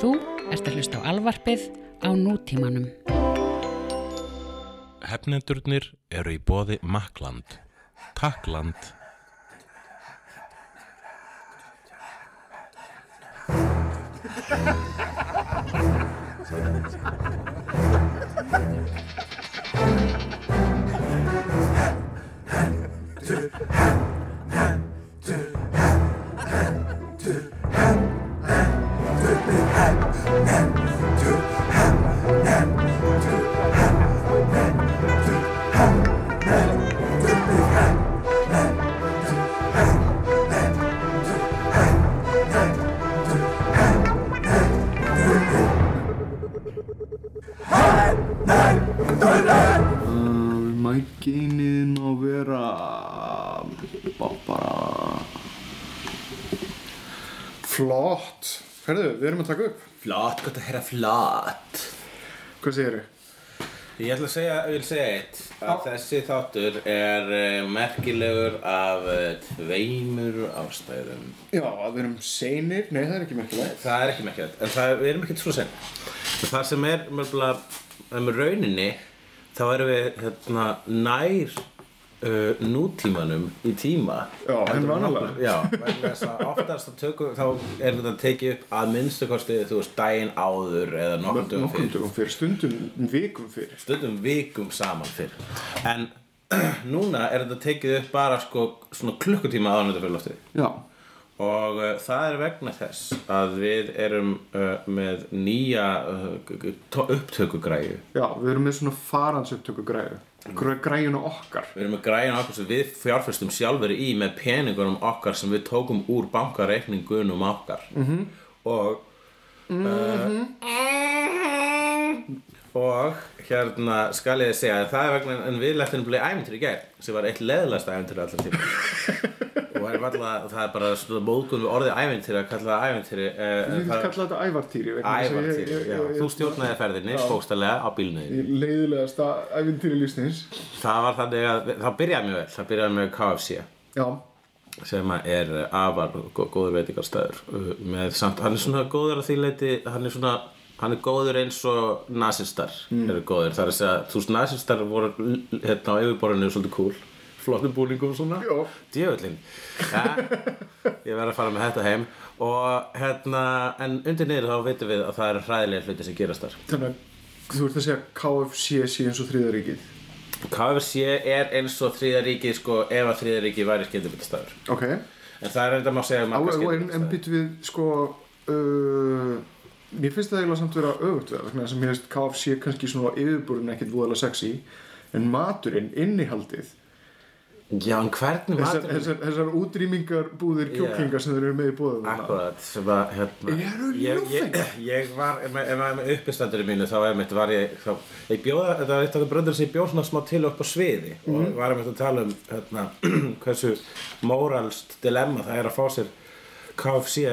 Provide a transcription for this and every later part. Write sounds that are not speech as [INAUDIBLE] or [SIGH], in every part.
Þú ert að hlusta á alvarpið á nútímanum. Hefnendurnir eru í bóði Makland. Takkland. Heyra flott Hvað segir þau? Ég ætla að segja, ég vil segja eitt. Að þessi þáttur er uh, merkilegur af uh, tveimur ástæðum. Já, að við erum seinir. Nei, það er ekki merkilegt. Það er ekki merkilegt, en það, við erum ekkert svo sen Það sem er mjög með rauninni þá erum við hérna, nær uh, nútímanum í tíma. Já, en vanalega. Já, oftast tökum, þá er þetta tekið upp að minnstu kosti þú veist daginn áður eða dögum Nokkum dögum fyrir, stundum vikum fyrir stundum vikum saman fyrir en [CLEARS THROAT] núna er þetta tekið upp bara sko svona klukkutíma þetta fyrir loftið. Já, og uh, það er vegna þess að við erum uh, með nýja uh, upptökugræju. Já, við erum með svona faransupptöku græðu Græjuna okkar. Við erum með græjun okkar sem við fjárfestum sjálfur í með peningunum okkar sem við tókum úr bankareikningunum okkar. -hmm. og uh, og hérna skal ég segja að það er vegna en við lefðum bleið æfintir í gær sem var eitt leðlasta æfintir allar tíma [LAUGHS] og er varla, það er bara svona móðgun við orðið æfintir að kalla það æfintir Við getum kallað þetta ævartýri Ævartýri, já, þú stjórnaði ferðinni spókstarlega á bílniði Leiðilegasta ævintýri lífsins. Það var þannig að, það byrjaði mjög vel, það byrjaði með KFC Já, sem er afar gó- góður veitingarstæður uh, með samt, hann er svona góður að því leiti, hann er svona hann er góður eins og nazistar eru góður, það er að segja, þú veist nazistar voru hérna á yfirborðinu svolítið cool. Flottum búningum og svona. Já. djöfullin ja, ég verð að fara með þetta heim. Og hérna, en undir niður þá veitum við að það eru hræðilega hluti sem gerast þar. Þannig að þú ert að segja KFC sé eins og þriðaríkið KFC er eins og þriðaríkið sko, ef að þriðaríkið væri skemmtibilstæður Ok, en það er enda má segja um en, byttu við sko uh, Mér finnst það eiginlega samt vera öfugt við það vegna þess að mér finnst KFC kannski svona á yfirborðinu ekkert voðalega sexy en maturinn, innihaldið. Já, en hvernig þessar, matur þessar, þessar útrýmingarbúðir kjúklingar sem þeir eru með í bóðum Akkurat, sem að hérna ég, ég, ég var, ef maður er með uppistandurinn mínu þá er mitt var ég þá, ég bjóða, þetta var eitt af það bröndur sem ég bjóð svona smá til upp á sviði Mhm. og var einmitt að tala um hérna, [CLEARS THROAT] hversu móralst dilemma það er að fá sér KFC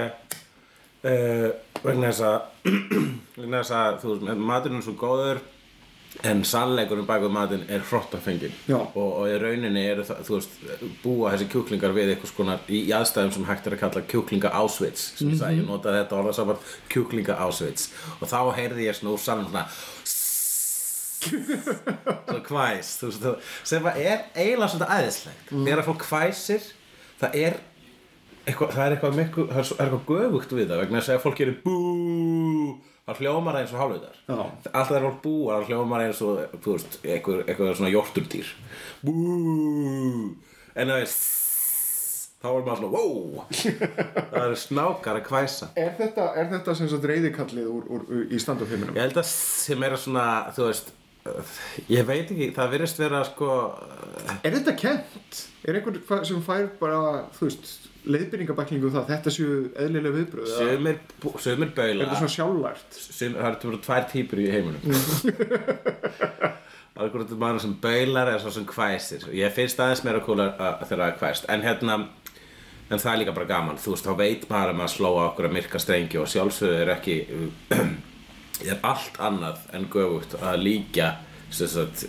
uh, [CLEARS THROAT] vegna þess að þú veist, maturinn er svo góður en sannleikurinn bak við matinn er hrottafengin og, og í rauninni eru það, þú veist, búa þessi kjúklingar við eitthvað skonar í, í aðstæðum sem hægt er að kalla kjúklinga ásvits. Sem ég sagði, ég notaði þetta orða saman kjúklinga ásvits. Og þá heyrði ég svona úr salnum svona [LAUGHS] svo kvæs þú veist, sem er eiginlega svona æðislegt. Þegar að fólk kvæsir það er eitthvað, það er eitthvað miklu, það er, svo- er eitthvað göfugt við það vegna að ef fólk gerir bú það hljómar það eins og hálfvitar alltaf þegar fólk búar það hljómar eins og veist, eitthvað, eitthvað svona jórturdýr. Bú. En það er þá er maður svona wow! Það er snákar að kvæsa Er þetta, er þetta sem sagt reyðikallið úr, úr, úr, í stand-up heiminum? Ég held að sem er svona, þú veist Ég veit ekki, það virðist vera sko Er þetta kent? Er einhver hva- sem fær bara, þú veist, leiðbyrningabæklingu um það, þetta séu eðlilega viðbröð? eða Sumir, sumir Er baula þetta svona sjálflært? sum, Það eru tvær típur í heiminum [LAUGHS] Það er einhvern maður sem baular eða svo sem hvæsir Ég finnst aðeins meira kúlar að þegar það er hvæst En hérna, en það er líka bara gaman Þú veist, þá veit maður að maður slóa okkur að myrka strengi Og sjálfsögðu er ekki [CLEARS THROAT] er allt annað en göfugt að líka sem sagt,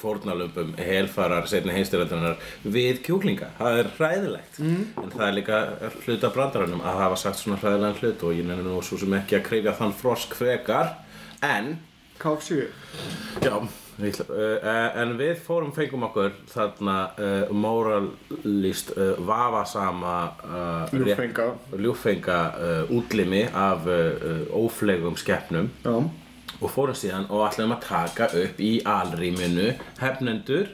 fórnalömpum helfarar setni heimstyrlandarinnar við kjúklinga, það er hræðilegt. Mm. en það er líka hluta brandaranum að hafa sagt svona hræðilegan hlut og ég nenni nú svo sem ekki að krifja þann frosk frekar. En KFC Já, við, uh, en við fórum fengum okkur þarna uh, moralist uh, vafasama uh, ljúffenga. uh, útlimi af óflegum skeppnum Já, og fórum síðan og ætlaðum að taka upp í alrýminu hefnendur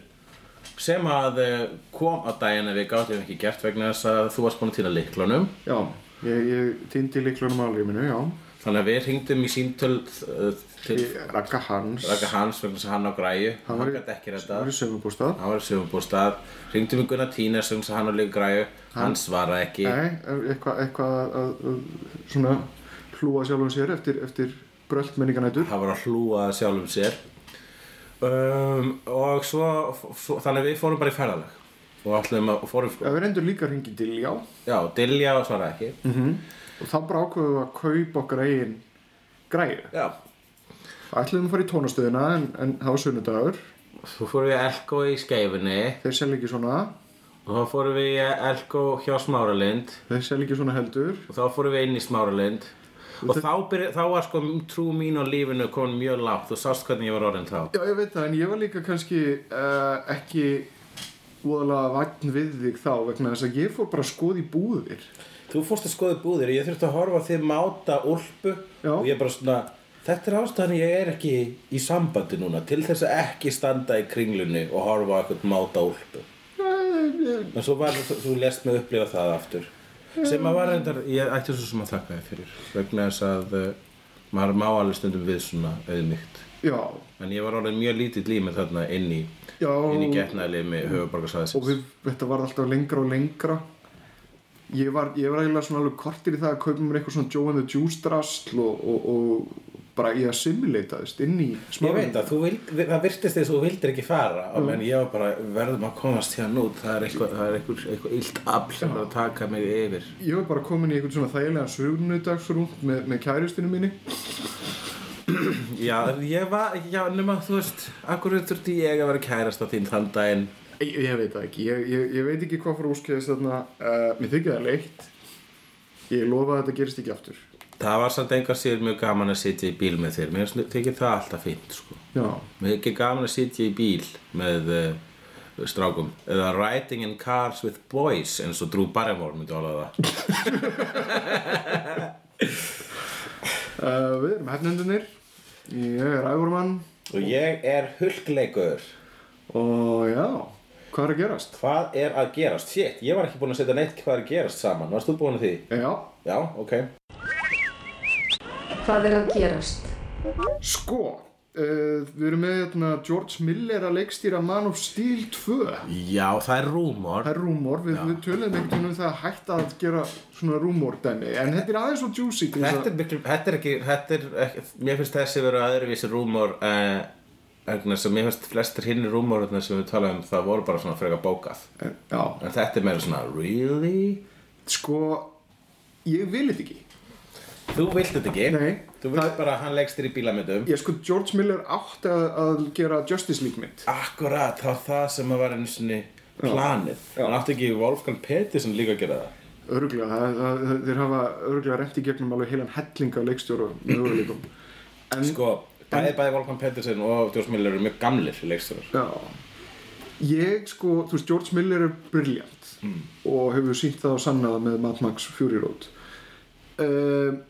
sem að uh, kom á daginn að við gáttum ekki gert vegna þess að þú varst búin að týna liklunum já Ég, ég týndi líklunum alrýminu, já. Þannig að við hringdum í síntöl uh, til Í Ragga Hans. Raka Hans vegna að hann á græju. Hann var í- í sögubústað. Hann var í sögumbústað hringdum í Gunnar Tínes vegna að hann á líka græju. Hann svaraði ekki. Nei, eitthvað eitthva að, að svona hlúa sjálfum sér eftir, eftir brölt menninganætur hann var að hlúa sjálfum sér. Um, og svo, svo þannig við fórum bara í ferðalag. Og og fórum Já, við reyndum líka að ringi til já já, Dilja svaraði ekki. Mhm. og þá bara ákveðum við að kaupa okkar eigin græðu. já, Ætluðum að fara í tónastöðina en, en það var sunnudagur. svo fórum við Elko í skeifunni. Þeir selja ekki svona, og þá fórum við Elko hjá Smáralind. Þeir selja ekki svona heldur. og þá fórum við inn í Smáralind og þá, byrja, þá var sko trú mín á lífinu komin mjög lágt og sást hvernig ég var orðin þá Já, ég veit það, en ég var líka kannski uh, ekki voðalega vagn við þig þá vegna þess að ég fór bara að skoða í búðir. Þú fórst að skoða búðir, ég þurfti að horfa þig máta úlpu Já. og ég bara svona, þetta er ástæðan ég er ekki í sambandi núna til þess að ekki standa í kringlunni og horfa eitthvað máta úlpu. En svo var þú, þú lest mig upplifa það aftur. Sem að var reyndar, ég ætti svo sem að þakka þér fyrir, vegna þess að uh, maður má alveg stundum við svona auðmygt. Já, En ég var orðin mjög lítið límið þarna inn í, já, inn í getnaðli með höfuborgarsæðisins. og við, þetta var alltaf lengra og lengra. Ég var, ég var eiginlega svona alveg kortir í það að kaupa mér eitthvað svona Joe and the Juice drasl og, og, og bara ég assimilataðist inn í Ég smáðinu. veit að þú vild, það virtist þess að þú vildir ekki fara og menn ég var bara verðum að komast hérna út það er eitthvað, það er eitthvað, eitthvað illt afl sem er að taka mig yfir Ég var bara komin í eitthvað svona þægilega sögnudagsrúmt með, með kæristinu minni. Já, ég var, já, nema þú veist akkur þurfti ég að vera kærasta þín þann daginn Ég, ég veit það ekki, ég, ég, ég veit ekki hvað fyrir úrskeiðist þarna. Uh, mér þykir það leitt. Ég lofa að þetta gerist ekki aftur. Það var samt engar síður mjög gaman að sitja í bíl með þér Mér þykir það alltaf fínt sko. Mér þykir gaman að sitja í bíl með uh, strákum eða riding in cars with boys eins og Drew Barrymore myndi ála það uh, [LAUGHS] við erum hefnendunir. Ég er ægurmann Og ég er hulkleikur og já, hvað er að gerast? Hvað er að gerast? Shit, ég var ekki búinn að setja neitt hvað er að gerast saman. Varst þú búinn að því? Já, Já, ok. Hvað er að gerast? sko, uh, við erum með hérna, George Miller að leikstýra Man of Steel 2. Já, það er rúmor. Það er rúmor, við, við töluðum einhvern veginn um það að hætta að gera svona rúmor dæmi, en þetta er aðeins svo juicy Þetta er miklu, þetta er ekki, þetta er ekki, mér finnst þessi vera öðruvísi rúmor, eh, vegna sem mér finnst flestir hinn rúmorðna sem við talaðum, það voru bara svona freka bókað. að, já, En þetta er meira svona, really? sko, ég vil þetta ekki. Þú vilt þetta ekki? Nei. Þú vilt bara að hann legstir í bílamöndum? Ég sko, George Miller átti að, að gera Justice League mynd. Akkurat, það var það sem að var einu sinni planið. Já. Hann átti ekki Wolfgang Pettersson líka að gera það. Öruglega, það, það, þeir hafa öruglega rent í gegnum alveg heilan helling af leikstjóra möguleikum. En, Sko, bæði bæði Wolfgang Pettersson og George Miller eru mjög gamlir leikstjórar. já, ég sko, þú veist, George Miller er brilljant og hefur sínt það á sannaða með Mad Max Fury Road. Uh,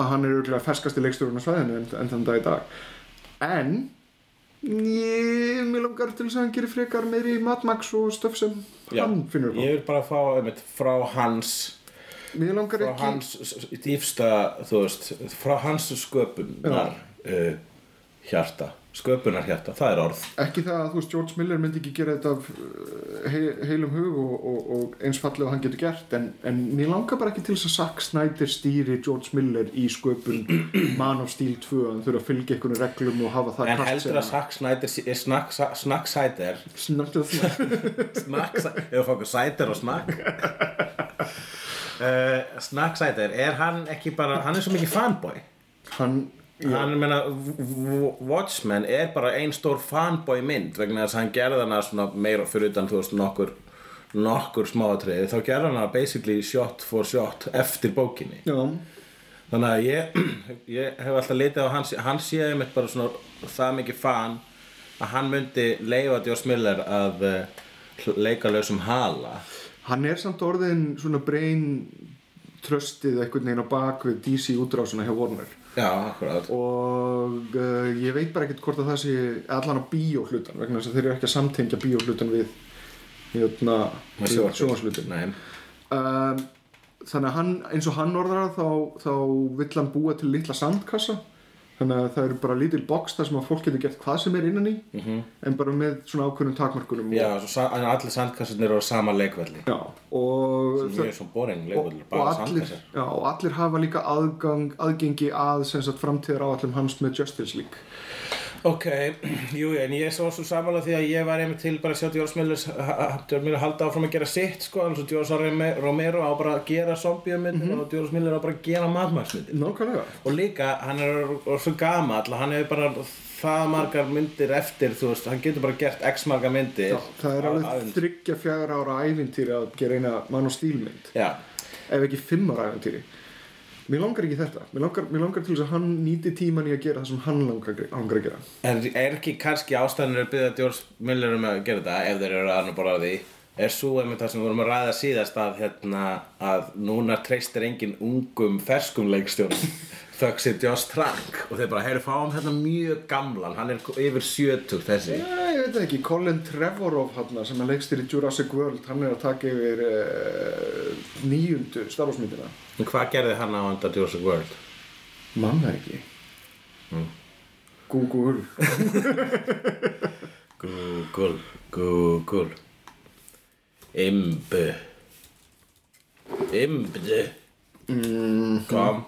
að hann er öruglega ferskasti leikstjórun á svæðinu en, en þann dag í dag. En, ég, mér langar til þess að hann gerir frekar meiri Mad Max og stöf sem Já, hann finnur upp á. Ég vil bara fá einmitt, frá hans Mér langar frá ekki... hans dýpsta, þú veist, frá hans sköpunar uh, hjarta, sköpunar hjarta, það er orð. ekki það að þú veist George Miller myndi ekki gera þetta af uh, he heilum hug og, og, og eins fallega hann getur gert en, en mér langar bara ekki til þess að Zack Snyder stýri George Miller í sköpun [CLEARS THROAT] Man of Steel 2 hann þurfa að fylgja einhvern reglum og hafa það En heldur að Zack Snyder er Snakka það snakk, ef við fáum sæter og snakk, uh, [LAUGHS] snakk sæter, er hann ekki bara, hann er svo mikið fanboy. Hann hann meina Watchmen er bara ein stór fanboy mynd vegna þess að hann gerði hana svona meira fyrir utan þú veist nokkur nokkur smáatriði. Þá gerði hana basically shot for shot eftir bókinni. Já, þannig að ég, [CLEARS THROAT] ég hef alltaf litið á hans hann sé einmitt bara svona það mikið fan að hann myndi leifa Joss Miller að uh, leika lausum hala. Hann er samt orðin svona brain tröstið veginn á bak við DC útrásuna hjá Warner já, akkurat. Og uh, ég veit bara ekkert hvort að það sé allan á bíóhlutan vegna þess að þeir eru ekki að samtengja bíóhlutan við hérna sjónvarslutin Nei. um, þannig að hann, eins og hann orðar þá, þá vill hann búa til litla sandkassa þannig að það eru bara lítil box þar sem að fólk getur gert hvað sem er innan í -hmm. en bara með svona ákveðnum takmarkunum já, en allir sandkassarnir eru á sama leikvelli. Já, og, sem er svo boring leikvelli, bara sandkassar. já, og allir hafa líka aðgang, aðgengi að framtíðar áallum hans með Justice League Ok, jú, en ég er svo svo samanlega því að ég var einmitt til bara að sjá George Miller, George Miller halda áfram að gera sitt sko, alveg svo George Rome- Romero á bara að gera zombiumyndir og George Miller á bara að gera madmaksmyndir Nákvæmlega. Og líka, hann er svo gamall hann hefur bara það margar myndir eftir, þú veist, hann getur bara gert x margar myndir Já, það er alveg þryggja fjagra ára ævintýri að gera eina mann og stílmynd Já, ef ekki fimm ára ævintýri Mér langar ekki þetta. Mér langar, mér langar til þess að hann nýti tíman í að gera það sem hann langar, langar að gera. En er ekki kannski ástæðanur að byggja George Miller um að gera þetta ef þeir eru að bara að því? Er svo einmitt það sem við vorum að ræða síðast að, hérna, að núna treystir engin ungum ferskum leikstjórn þöggsir Josh Trank og þeir bara, heyri, fáum hérna mjög gamlan. Hann er yfir 70 þessi. Já, ég veit ekki, Colin Trevorrow hann sem er leikstir í Jurassic World hann er að taka yfir uh, nýjundu starfsmyndina. En hvað gerði hann á enda Jurassic World? Mann það ekki. Mm. [LAUGHS] Google. Google, Google. Imbu Imbu mm, Kom,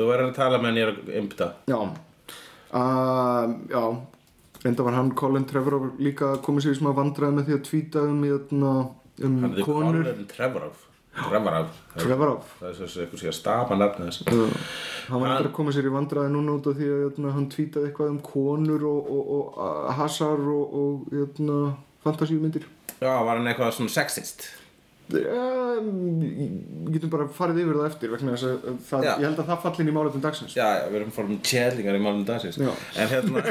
þú verður að tala með nýra Imbda Já. Uh, Já. Enda var hann Colin Trevorrow líka komið sér í smá vandræði með því að tvíta um, hérna, um Hann konur. Colin Trevorrow. Trevorrow. Trevorrow. Það er svo sem eitthvað sé að stapa nafnið þess Uh, hann var eitthvað að koma sér í vandræði núna út af því að jötna, hann tvítaði eitthvað um konur og, og, og hasar og, og jötna, fantasíumyndir. Já, var hann eitthvað svona sexist? um, við getum bara farið yfir það eftir vegna þess að það, ég held að það falli inn í málefnum dagsins. Já, já, við erum fórum tjellingar í málum dagsins. Já. En hérna [LAUGHS]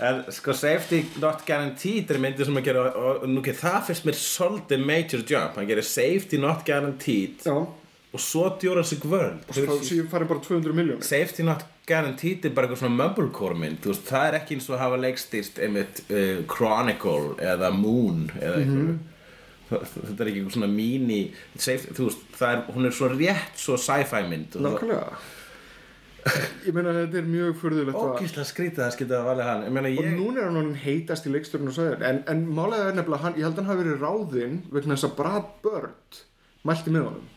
En sko safety not guaranteed er myndið sem að gera og nú ekki það fyrst mér svolítið major jump. Hann gerir safety not guaranteed Já, og svo Jurassic World. Þá séu farið bara 200 miljónir Safety Not Guaranteed er bara eitthvað svona mumblecore mynd. Þú veist, það er ekki eins og að hafa leikstýrt einmitt uh, Chronicle eða Moon eða eitthvað. Þa- þetta er ekki eitthvað svona mini safety, þú veist, er, hún er svo rétt svo sci-fi mynd. Og Nákvæmlega. [LAUGHS] Ég meina þetta er mjög furðulegt að- ógíslega skrítið að skita að valja hann. Ég meina Og ég, núna er hann heitast í leikstörun og sæðir En, en málega er nefnilega, hann, ég held að hann hafi verið ráðinn vegna þess að Brad Bird mælti með honum.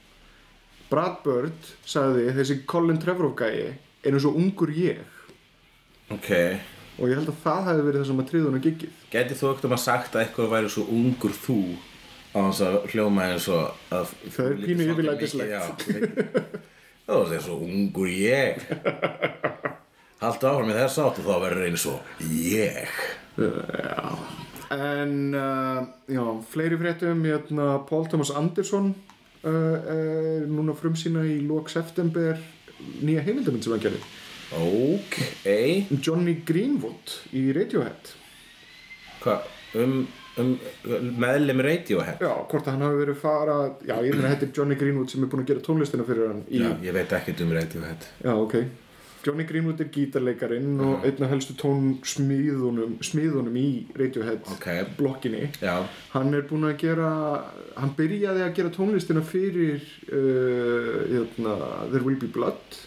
Brad Bird sagði þessi Colin Trevorrow gæi er eins og ungur ég. Ok. Og ég held að það hafi verið það sem að tríða hann að giggið. Geti þú ekkert um að sagt að eitthvað væri svo ungur þú á þess að hljóma eins og að Það er pínu yfirlætislegt. Það var svo ungur ég. [LAUGHS] Haltu áfram með þess átt og þá verður eins og ég. Já. En uh, já, fleiri fréttum hérna, Paul Thomas Anderson uh, er núna frumsýna í lok september nýja heimildamind sem hann gerði. Ok. Johnny Greenwood í Radiohead. Hvað, um, um meðlum Radiohead Já, hvort að hann hafi verið fara Já, ég meina þetta er Johnny Greenwood sem er búinn að gera tónlistina fyrir hann í, Já, ég veit ekkert um Radiohead já ok. Johnny Greenwood er gítarleikarinn og einn af helstu tónsmíðunum smiðunum í Radiohead Ok. blokkinni. Já, hann er búinn að gera hann byrjaði að gera tónlistina fyrir uh, hérna, There Will Be Blood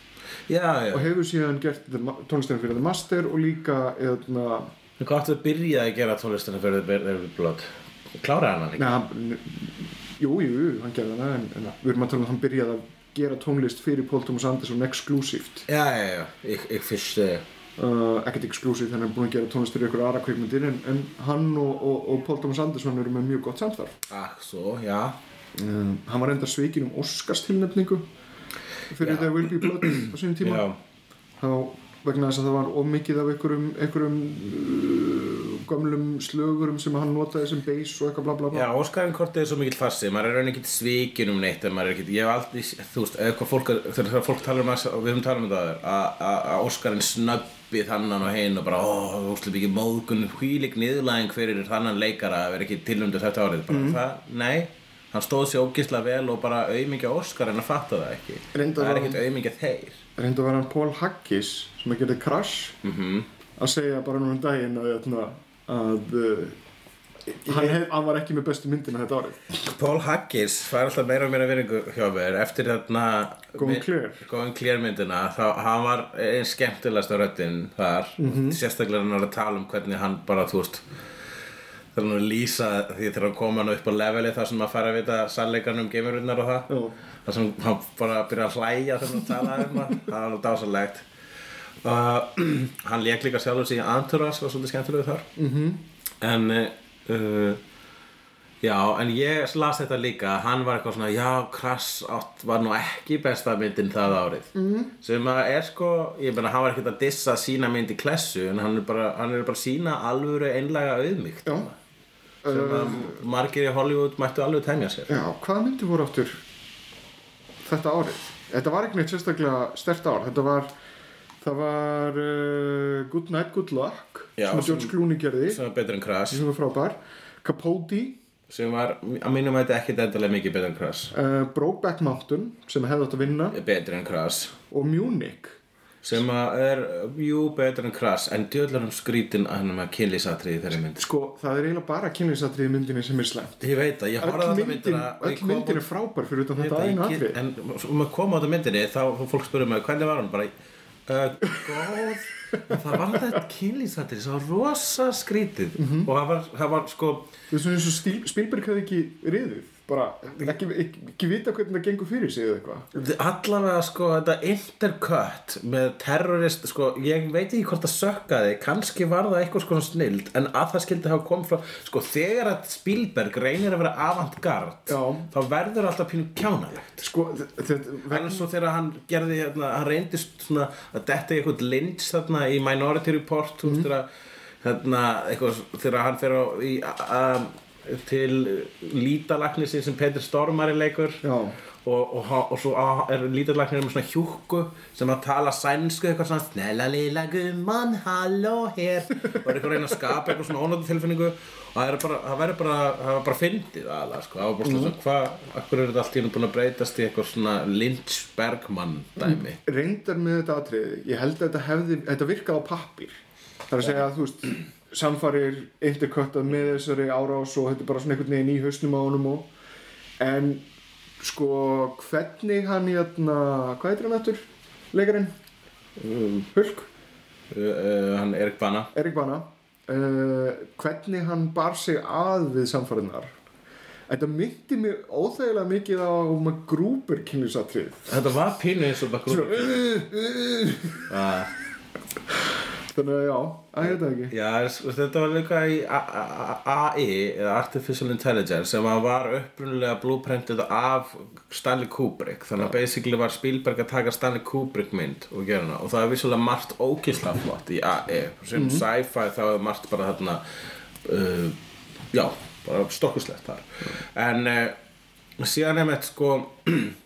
já, já. og hefur síðan gert tónlistina fyrir The Master og líka hérna, hvað áttu að byrja að gera tónlistina fyrir David Blood? Kláraði hann hann ekki? hann, jú, jú, hann gerði hana en, en við erum að tala um að hann byrjaði að gera tónlist fyrir Paul Thomas Anderson exclusivt Já, já, já, ég, ég fyrst uh, uh, ekkert exclusivt, hann er búinn að gera tónlist fyrir ykkur aðra kvikmyndir en, en hann og, og, og Paul Thomas Anderson eru með mjög gott samstarf Ah, svo, já um, hann var enda svikin um Oscars tilnefningu fyrir. The Will Be Blood á sínum tíma Já, þá vegna þess að það var ómikið af einhverjum, einhverjum uh, gömlum slögurum sem hann notaði sem bass og eitthvað bla bla bla. Já, Óskarinn Korti er svo mikill fassi, maður er raunin ekkert svikin um neitt maður er ekkert, ég hef aldrei, þú veist, eitthvað fólk, þegar fólk talar um að, við höfum talað um þetta áður, að- Óskarinn snöbbi þannan og hinn og bara, ó, þú veist, ekki móðgun, hvílik niðurlæðing fyrir þannan leikara að vera ekki tilnumdu þetta árið, bara það, nei, hann stóð sér ógislega vel og bara auðmingja Óskarinn að fatta það ekki, Reyndar það er ekkert auðmingja þeir. reynda að vera hann Paul Haggis sem að gera Crash Mhm. að segja bara nú um daginn að, að, að uh, hann, hef, hann var ekki með bestu myndina þetta árið Paul Haggis fær alltaf meira og meira vinningu hjá mér eftir þarna Going Clear. Going Clear myndina þá hann var einn skemmtilegasta röddinn þar Mhm. sérstaklega hann var að tala um hvernig hann bara þú veist þegar hann var lýsa því þegar hann kom hann upp á leveli þar sem maður fær að vita sannleikarn um geimurunnar og það Já. þar sem hann bara byrja að hlæja þegar hann talaði um það það var dásalegt uh, [CLEARS THROAT] hann leik líka sjálfur í Anturas og svolítið skemmtilegu þar mm -hmm. en uh, já, en ég las þetta líka hann var eitthvað svona, já, Krass átt var nú ekki besta myndin það árið mm. sem að er sko ég meina, hann var ekkert að dissa sína mynd í klessu en hann er bara, hann er bara sína alvöru einlega auðmygt Já. Sem að margir í Hollywood mættu alveg temja sér. Já, hvaða myndi voru áttur þetta árið? Þetta var ekki neitt sérstaklega stert ár. Þetta var það var uh, Good Night, Good Luck Já, sem George Clooney gerði. sem var betur en Krass sem var frábær. Capote. Sem var, að mínum að þetta ekkit endalega mikið betur en Krass uh, Brokeback Mountain sem hefði átt að vinna. Betur en Krass og Munich sem að er, jú, betur en Krass en djöðlarum skrítin að hann með kynlýsatriði þeirri mynd sko, það er eiginlega bara kynlýsatriði myndinni sem er slemt ég veit að ég horfði þetta myndin, myndina öll myndin er frábær fyrir utan þetta að ég- atrið en svo maður kom á þetta myndinni þá fólk spurði mig hvernig var hann bara uh, góð. Það var þetta kynlýsatrið það var rosa skrítið. Mhm. og það var, það var sko veist eins og Spielberg hefði ekki riðið bara ekki, ekki, ekki vita hvernig það gengur fyrir sig eða eitthvað. Allavega sko þetta intercut með terrorist sko ég veit ekki hvort það sökkaði kannski var það eitthvað sko snild en að það skildi hafa komið frá sko þegar að Spielberg reynir að vera avantgard þá verður alltaf pínu kjánalegt. Sko, en svo þegar hann gerði hérna, hann reyndist svona að detta í eitthvað lynch þarna í Minority Report þú veist þegar hérna, eitthvað, þegar hann fer á í, um, til lítalagnisinn sem Peter Stormari leikur. Og, og, og, svo er lítalagnin með svona hjúkku sem að tala sænsku eitthvað svona snella lilla gumman, halló hér. Og er eitthvað að reyna að skapa eitthvað svona ónáttu tilfinningu og það bara, það verður bara það var bara fyndið aðalega sko. það var bara svona mm. hvað, akkur er þetta allt í hennu búin að breytast í eitthvað svona Lynch Bergman dæmi? Reyndar með þetta atriði ég held að þetta hefði, þetta virkaði á pappír. Það er að segja að þú veist samfarir interköttað með þessari árás og þetta er bara svona einhvern veginn í hausnum á honum og en sko hvernig hann hérna hvað heitir hann eftir leikarinn? Hulk, uh, uh, hann Erik Bana. Erik Bana. Uh, hvernig hann bar sig að við samfarinnar þetta myndi mig óþægilega mikið á maður grúpur kynlýsatrið þetta var pínu eins og bara grú- uh, þannig að já, að þetta ekki. Já, sko, þetta var líka í AI eða Artificial Intelligence sem var upprunalega blueprintið af Stanley Kubrick. Þannig að basically var Spielberg að taka Stanley Kubrick mynd og gera hana. Og það er vissulega margt ókislega flott í AI sem sci-fi þá er margt bara þarna uh, já, bara stokkuslegt þar. En uh, síðan er með sko [CLEARS THROAT]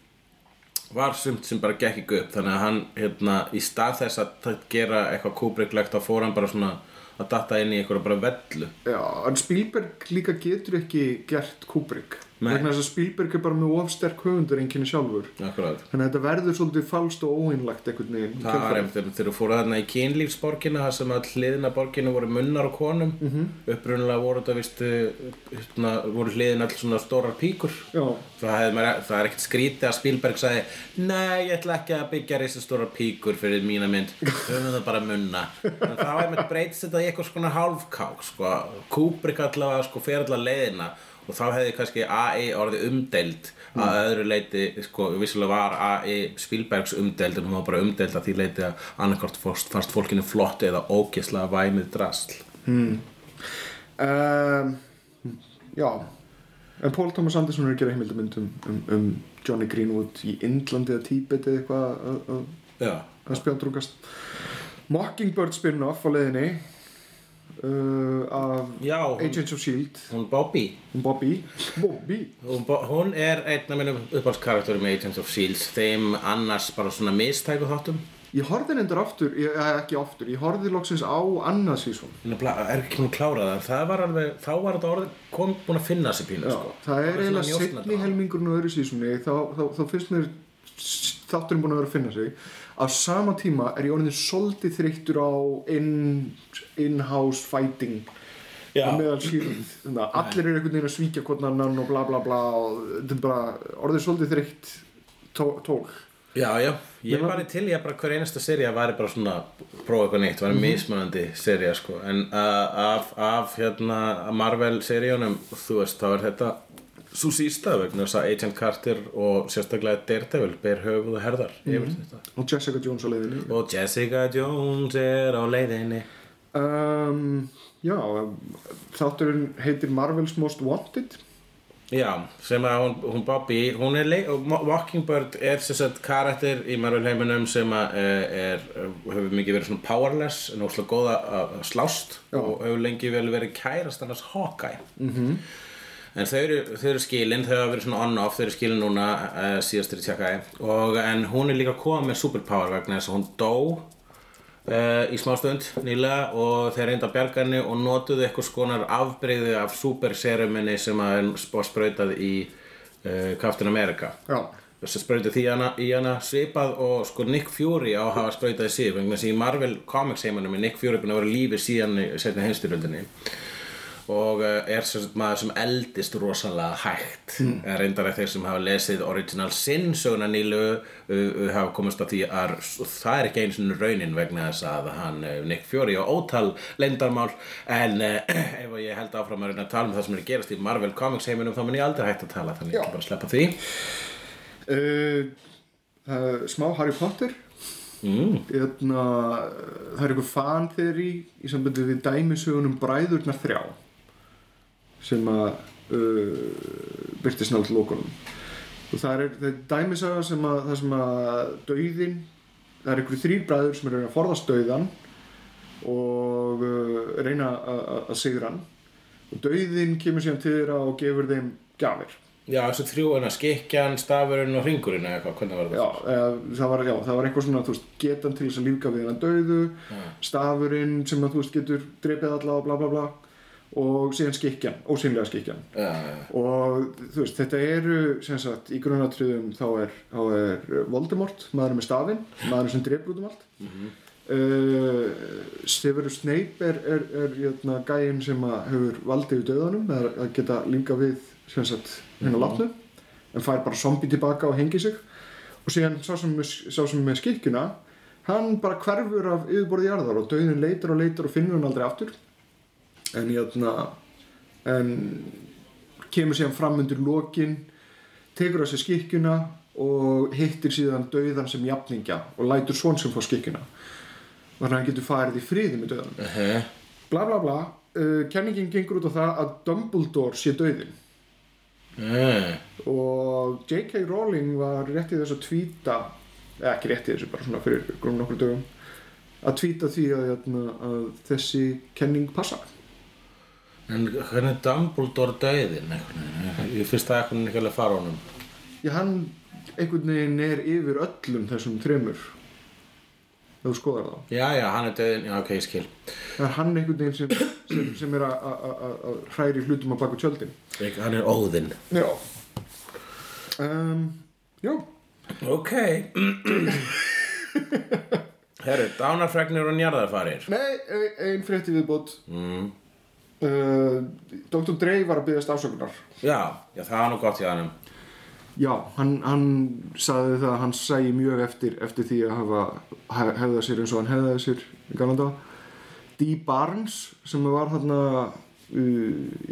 var sumt sem bara gekk ekki upp þannig að hann hérna í stað þess að gera eitthvað kúbriklegt þá fór hann bara svona að datta inn í eitthvað bara vellu Já, en Spielberg líka getur ekki gert Nei. Vegna þess að Spielberg er bara með ofsterk höfundur einnkynni sjálfur Akkurat. þannig að þetta verður svolítið falskt og óeinlagt einhvern veginn í það var einmitt þegar þeir fóru þarna í kynlífsborgina þar sem að hliðina borginu voru munnar á konum mm. -hmm. upprunalega voru þetta vist hérna, voru hliðin alls svona stórar píkur það, maður, það er ekkert skrítið að Spielberg sagði Nei, ég ætla ekki að byggja risastóra píkur fyrir mína mynd höfum það bara munna þá er með breytist þetta í eitthvað svona hálfkák sko. Kubrick allavega sko, fer allavega leiðina og þá hefði kannski AI orðið umdeild að öðru leiti, sko, vissulega var AI Spielbergs umdeild en hún var bara umdeild að því leiti að annarkort fannst fólkinu flott eða ógeslega væmið drasl. Um, já. En Paul Thomas Anderson er að gera heimildamynd um, um, um Johnny Greenwood í Indlandi eða Tíbet eða eitthvað að- spjátrúkast Mockingbird spin-off á leiðinni uh, af já hún, Agents of S.H.I.E.L.D. hún Bobby hún Bobby Bobby hún, Bo- hún er einn af mínum uppáhaldskarakterum í Agents of S.H.I.E.L.D. þeim annars bara svona mistæku þáttum ég horfði nefndur aftur, ég, eh, ekki aftur ég horfði loksins á annað sísón er ekki hún klárað það það var alveg, þá var þetta orðið kom búin að finna sér pínu Já, sko. það er eiginlega setni á. helmingurinn og öðru sísóni þá, þá, þá finnst mér þátturinn búin að vera að finna sig á sama tíma er ég orðin svolítið þreyttur á in- in-house fighting. Að allir eru einhvern veginn að svíkja hvort annan og bla bla bla og þetta er bara orðið svolítið þreytt tó, tól Já, já, ég er bara til ég bara hver einasta serja væri bara svona prófa eitthvað nýtt, væri mismunandi serja sko, en uh, af, af hérna Marvel seríunum þú veist, þá er þetta svo sísta vegna þess að Agent Carter og sérstaklega Daredevil ber höfuð og herðar yfir þetta. Og Jessica Jones á leiðinni. Og Jessica Jones er á leiðinni. Um, já, þátturinn heitir Marvel's Most Wanted. Já, sem að hún, hún Bobby, hún er leik, og Mo- Mockingbird er sagt karakter í Marvel heiminum sem að eh, er, hefur mikið verið svona powerless en óslega góða að slást Já. og hefur lengi vel verið kærast annars Hawkeye. -hmm. En þau eru, eru skilin, þau hafa verið svona on-off þau eru skilin núna uh, síðast er í tjekkaði og en hún er líka komið með superpower vegna þess að hún dó uh, í smástund nýlega og þeir reynda að bjarga henni og notuðu eitthvað skonar afbreyði af superseruminni sem að er var sprautað í uh, Captain America. Já, þess að sprautað því hana, í hana svipað og sko Nick Fury á að hafa sprautað í sig vegna þess að í Marvel Comics heimanum er Nick Fury búin að vera lífið síðan í setna heimstyrjöldinni og uh, er sem maður sem eldist rosalega hægt mm. en reyndar að þeir sem hafa lesið Original Sin söguna nýlu uh, uh, hafa komist að því að það er ekki einu sinni raunin vegna þess að hann uh, Nick Fury og ótal leyndarmál en [CLEARS THROAT] ef ég held áfram að reyna að tala um það sem er gerast í Marvel Comics heiminum þá mun ég aldrei hægt að tala þannig Já. ætla bara sleppa því smá Harry Potter mm. Eðna, það er einhver fan þeirri í sambandi við dæmisögunum Bræðurnar þrjá sem að uh, byrtist nátt lókunum og það er, er dæmisaga sem að það sem að dauðin það er einhverju þrýr bræður sem eru að forðast dauðan og uh, reyna að- sigra hann. Og dauðin kemur síðan til þeirra og gefur þeim gjafir. Já, þessu þrjú en að skikjan, stafurinn og hringurinn eða eitthvað, hvernig var Já, það? eða, það, var, já, það var eitthvað svona, þú veist, getan til þess að lífga við hann döðu, stafurinn sem að þú veist getur drepið alla og bla bla bla og síðan skikjan, ósynlega skikjan Já, já, og þú veist, þetta eru sem sagt, í grunatriðum þá er, þá er Voldemort, maðurinn með stafinn maðurinn sem drepur út um allt. Mm -hmm. Severus Snape er, er, er jötna, gæinn sem að hefur valdið í döðanum að geta lífga við sem sagt, hennar látnu en fær bara zombi tilbaka og hengi sig. Og síðan sá sem, sá sem með skikkjuna hann bara hverfur af yfirborði jarðar og döðin leitar og leitar og finnur hann aldrei aftur en jötna, en kemur síðan fram undir lokin tekur á sig skikkjuna og hittir síðan döðan sem jafningja og lætur svon sem fá skikkjuna. Þannig að hann getur farið í friði með döðan uh bla bla bla. Uh, kenningin gengur út á það að Dumbledore sé döðin uh. og J.K. Rowling var rétt í þess að tvíta eða ekki rétt í þessu, bara svona fyrir grunn nokkur dögum að tvíta því að, að, að þessi kenning passa En hvernig er Dumbledore döðin? Ég finnst það eitthvað ekki alveg fara honum. Já, hann einhvern veginn er yfir öllum þessum þremur ef þú skoðar þá Já, já, hann er döðin, já, ok, ég skil. það er hann einhvern veginn sem, sem, sem er að- að að- að hræri hlutum á baku tjöldin Ekki, Hann er óðinn. Já um, Já Ok. Herru, dánarfregnir og njarðarfarir. Nei, ein- ein frétti viðbót Mm. Uh, Dr. Dre var að byggast ásökunar Já, já, það var nú gott hjá hannum. Já, hann, hann sagði það að hann sæi mjög eftir eftir því að hafa hef- hefða sér eins og hann hefðaði sér í galanda Dee Barnes sem var uh, í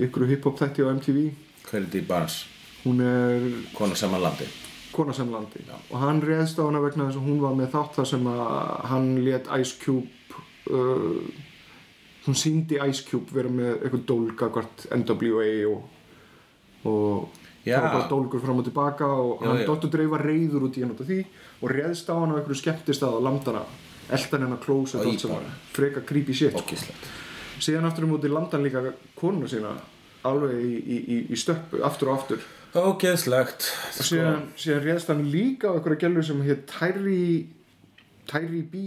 ykkur hip-hop þætti á MTV Hver er því Barnes? hún er Kona saman landi. kona sem landi og hann reðst á hana vegna þess að hún var með þátt þar sem að hann let Ice Cube uh, hún síndi Ice Cube vera með eitthvað dólga hvort NWA og, og það var bara dólgur fram og tilbaka og Já, hann. Dr. Dre var reyður út í hann út af því og réðst á hann á einhverju skemmtistað á landana eldan hennar klósett Og allt sem var freka creepy shit sko. Síðan aftur um út í landan líka konuna sína alveg í, í, í, í stöppu aftur og aftur Ógeðslegt og síðan, síðan réðst hann líka á einhverja gælu sem hétt Tyree Tyree B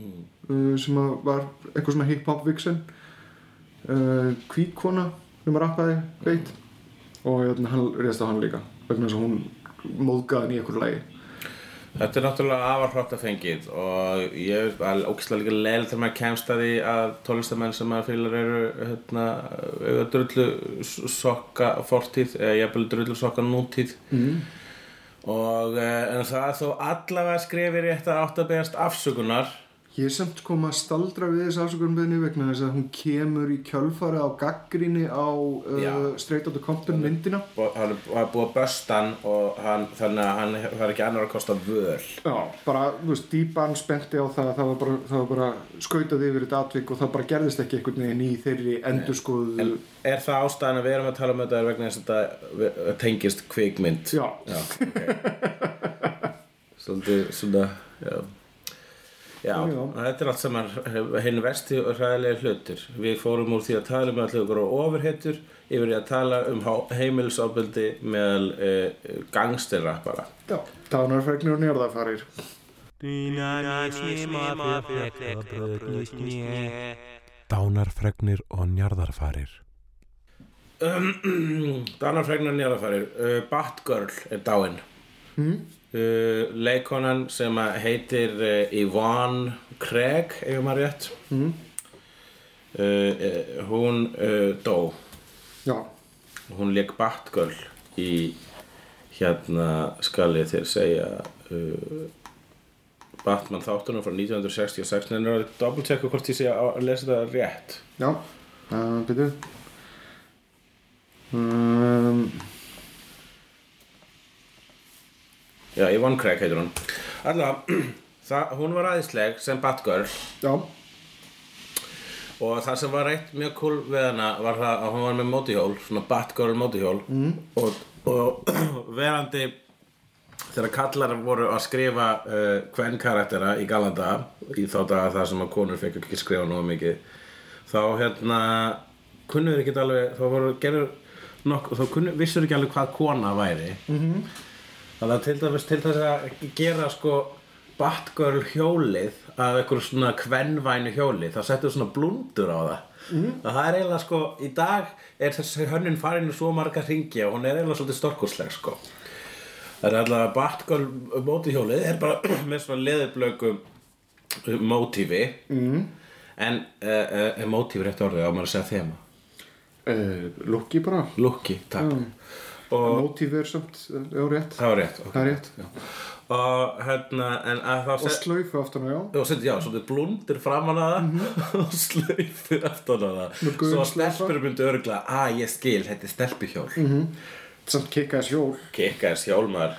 uh, sem að var eitthvað svona hip-hop vixen. Uh, kvítkona sem að rappaði veit. Og hérna, hann réðst á hann líka vegna þess að hún móðgaði hann í einhverju lagi. Þetta er náttúrulega afar hrótt að fengið og ég er ógislega líka leil þegar maður kemst að því að tólestamenn sem maður fylgur eru hérna, drullu sokka fortíð eða jafnvel drullu sokka nútíð. Mm. og eh, en það er þó allavega skrifir rétt að átt að beðast afsökunar Ég er samt kom að staldra við þessu afsökunarbeðni vegna þess að hún kemur í kjölfari á gaggrinni á uh, Straight Outta Compton myndina. og hann er búið að bösta hann og hann, þannig að hann er ekki annar að kosta völ. Já, bara, þú veist, dýpan spenti á það það var bara, það var bara skautað yfir þetta atvik og það bara gerðist ekki einhvern veginn í þeirri endurskoðu en er það ástæðan að við erum að tala um þetta er vegna þess að þetta tengist kvikmynd? Já, Já, ok. [LAUGHS] Svolítið svona Já, já, þetta er allt saman hinn vesti og hræðilega hlutur Við fórum úr því að tala um allir okkur á ofurhettur yfir í að tala um heimilisofbeldi meðal uh, gangsterrappara já, dánarfregnir og njörðarfarir. [CLEARS THROAT] Dánarfregnir og njarðarfarir. Danarfregnar njárafærir uh, Batgirl er dáin mm. Uh, Leikonan sem heitir uh, Yvonne Craig ef maður rétt? Mm. uh, Hún dó. Já, Hún leik Batgirl í hérna skal ég þér segja Batman þáttunum frá 1966 en það er double checka hvort ég sé að lesa það rétt. Já, byrju. Um, Já, Yvonne Craig heitir hún. Alla, [CLEARS THROAT] það, hún var aðeinsleg sem Batgirl Já, og það sem var reitt mjög cool við hana var það að hún var með mótihjól svona Batgirl mótihjól. Mm. og, og [CLEARS THROAT] verandi þegar kallar voru að skrifa uh, hvern karaktera í galanda í þá daga það sem að konur fekk ekki skrifa nú mikið þá hérna kunnur ekki alveg þá voru gerður nokk þá kunnur, vissur ekki alveg hvað kona væri. -hmm. Þannig að til dæmis til þess að gera sko Batgirl hjólið af einhverju svona kvenvænu hjóli þá settu svona blundur á það. Mm. það er eiginlega sko í dag er þessi hönnun farin í svo marga ringi og hún er eiginlega svolítið storkursleg sko. Það er alltaf Batgirl mótihjólið er bara [CLEARS THROAT] með svona leðurblöku mótífi. Mm. en uh, uh, mótífi rétt orðið á maður að segja þema? Uh, lukki bara. Lukki, takk. Og Mótíf er samt, uh, já, rétt. Það var rétt ok. Það er rétt og hérna en að þá Og slaufu aftan á, já. Og sendi, já, svona blundir framan að það. [LAUGHS] Og slöifir eftir að það. Með gul svo að stelpur myndu örgla að ég skil, þetta er stelpuhjól. Samt kikkaðis hjól. Kikkaðis hjólmar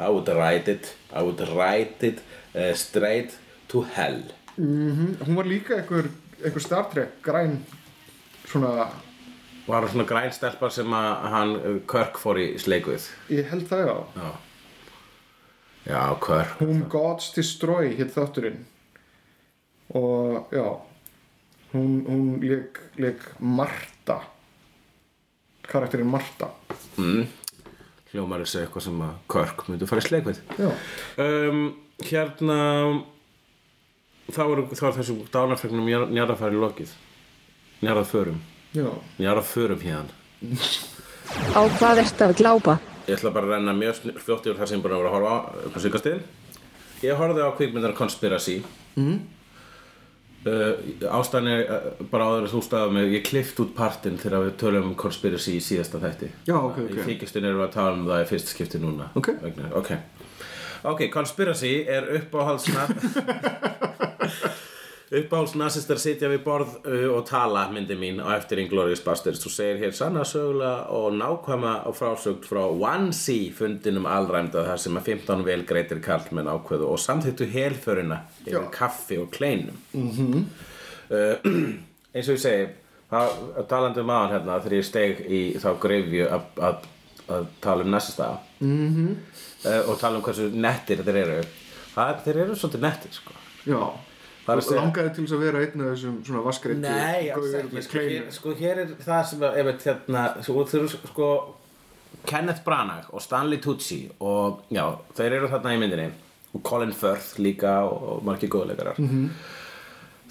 I would ride it, I would ride it uh, straight to hell. Hún var líka einhver, einhver Star Trek græn svona, var svona græn stelpa sem að hann uh, Kirk fór í sleikuð ég held það já. Já. Já, Kirk. Whom Gods Destroy hétt þátturinn. Og já. Hún, hún leik, leik Marta karakterinn Marta mm. hljómar þessi eitthvað sem að Kirk myndi fara í sleikuð já, um, hérna þá er, þá er þessum dánarfregnum njarðafæri lokið. Njarðaförum já, njarðaförum hérna Á hvað ertu að glápa? ég ætla bara að renna mjög fljótt yfir það sem ég búin að vera að horfa á upp á síkastið ég horfði á kvikmyndar Conspiracy mm. uh, ástæðan er uh, bara áður að þú staðum mig ég klift út partinn þegar við tölum um Conspiracy í síðasta þætti Já, ok, ok. í þykistin erum við að tala um það í fyrst skipti núna Ok. Vegna, ok ok, Conspiracy er [LAUGHS] [LAUGHS] uppáhaldsna uppáhaldsnasistar sitja við borð uh, og tala myndi mín á eftir Inglourious Basterds. Þú segir hér sanna sögulega og nákvæma og frásögt frá One-Sea fundinum alræmda þar sem að 15 velgreitir kallmenn ákveðu og samþýttu helförina yfir kaffi og kleinum. Mm [CLEARS THROAT] eins og ég segi það, talandi um aðan hérna þegar ég steg í þá greifju að, tala um næsta mm -hmm. og tala um hversu nettir þeir eru. Það, þeir eru svolítið nettir sko. Já, Er langaði til þess að vera einn af þessum svona vaskreitu Nei, alls ekki sko, hér, sko, hér er það sem að, ef veit, hérna, sko, sko Kenneth Branagh og Stanley Tucci og já, þeir eru þarna í myndinni. Og Colin Firth líka og, og margir góðleikarar -hmm.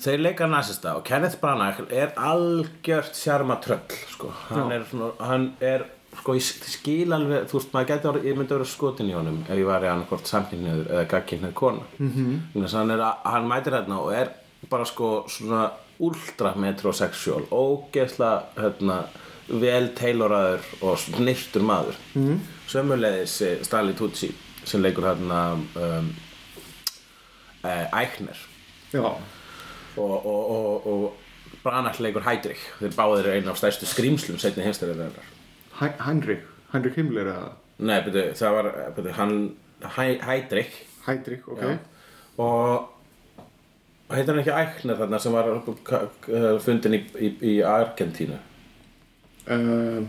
þeir leika nasista og Kenneth Branagh er algjört sjarma tröll sko. hann er svona, hann er sko, ég skil alveg, þú veist, maður orðið, ég myndi að vera skotin í honum ef ég var í hann hvort samkynniður eða gagkynniður kona mm -hmm. hann, er, að- hann mætir hérna og er bara sko svona ultra metrosexual ógeðslega hérna, vel tailoraður og snirtur maður. Mm -hmm. sömulegðis eh, Stanley Tucci sem leikur hérna um, eh, Eichner. Já, og, og, og, og Branagh leikur Heidrich þeir báðir einu af stærstu skrýmslum setni Hein- Heinrich Heinrich Himmler eða? Nei, beti, það var beti, hann Hei- Heidrich Heydrich, ok. Já. og heitir hann ekki Eichner þarna sem var fundin í, í, í Argentínu? Uh,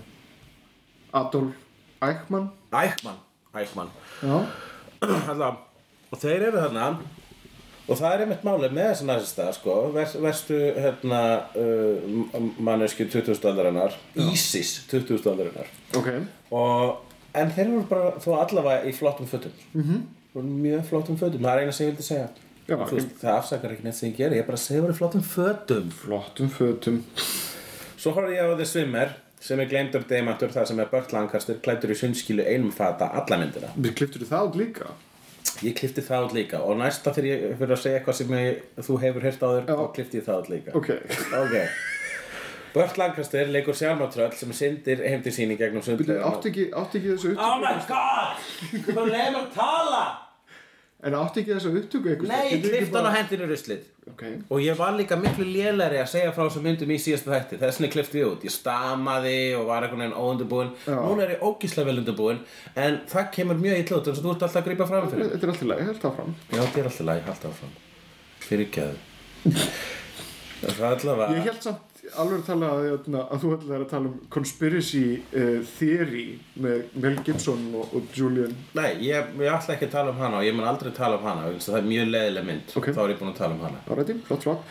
Adolf Eichmann. Eichmann Eichmann. [CLEARS THROAT] Og þeir eru þarna og það er einmitt málið með þessa næsista sko, vers, verstu hérna, uh, manneski 20. aldarinnar ISIS 20. aldarinnar. Ok. Og, en þeir eru bara þó allavega í flottum fötum. Mm -hmm. mjög flottum fötum, það er eina sem ég vildi segja. Já, Þú veist, það afsakar ekki neitt sem ég geri. Ég er bara að segja að vera í flottum fötum. Flottum fötum. Svo horfði ég á The Swimmer sem er gleymdur demantur það sem er Burt Lancaster klættur í sundskilu einum fata alla myndina. Við kliftur það út líka ég klifti það út líka. Og næsta þegar ég fyrir að segja eitthvað sem ég, þú hefur heyrt á þér þá klifti ég það út líka. Ok, ok. Burt Lancaster leikur sjálfmatröll sem syndir heim til sín í gegnum sundlega átti ekki, þessu upptöku Oh my god! Þú leið mér að tala! En átti ekki þessu upptöku eitthvað Nei, ég klifti hann á hendinu ruslið. Ok, Og ég var líka miklu lélæri að segja frá þessum myndum í síðasta þætti. Þess vegna klifti ég út. Ég stamaði og var einhvern veginn óundubúin Já. Núna er ég ógíslega vel undubúin En það kemur mjög illa út að þú ert alltaf að grípa fram fyrir. Þetta er alltaf læg, held áfram. Já, þetta er alltaf læg, halda áfram. Fyrir gæðu [LAUGHS] Það er allavega Ég held samt alveg tala að, að, að þú ætlaði að tala um conspiracy uh, theory með Mel Gibson og, og Julian. Nei, ég, ég ætla ekki að tala um hana og ég mun aldrei tala um hana Það er mjög leðileg mynd. Ok. Þá er ég búin að tala um hana. Árætti, flott svart [LAUGHS]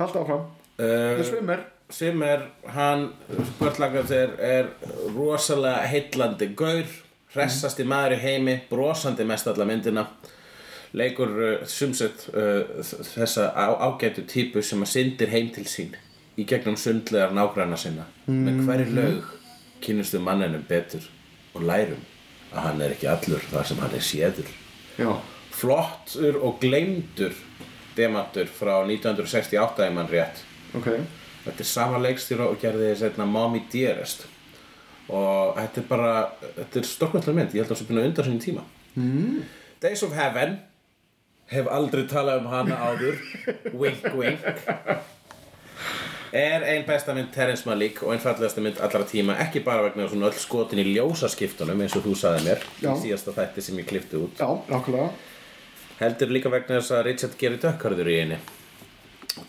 Hald áfram. Uh, The Swimmer. Sem er hann er, er rosalega heillandi gaur hressasti maður í heimi brosandi mest alla myndina leikur uh, sumsett uh, þessa á, ágætu típu sem að syndir heim til sín í gegnum sundlegar nágranna sinna. Með hverju laug kynnustu manninum betur og lærum að hann er ekki allur þar sem hann er séður. Já, flottur og gleymdur demantur frá 1968 ef mann rétt. Ok. Þetta er sama leikstjóra og gerði setna Mommy Dearest. Og þetta er bara þetta er stórkvæmtlega mynd, ég held að það sé búin að undan sinni tíma. Mm. Days of Heaven hef aldrei talað um hana áður. Wink wink. Er ein besta mynd Terrence Malick og ein fallegasta mynd allra tíma ekki bara vegna svona öll skotin í ljósaskiptunum eins og þú saði mér Já. í síðasta þætti sem ég klifti út. Já, nákvæmlega. Heldur líka vegna þess að Richard Gere er dökkarður í henni.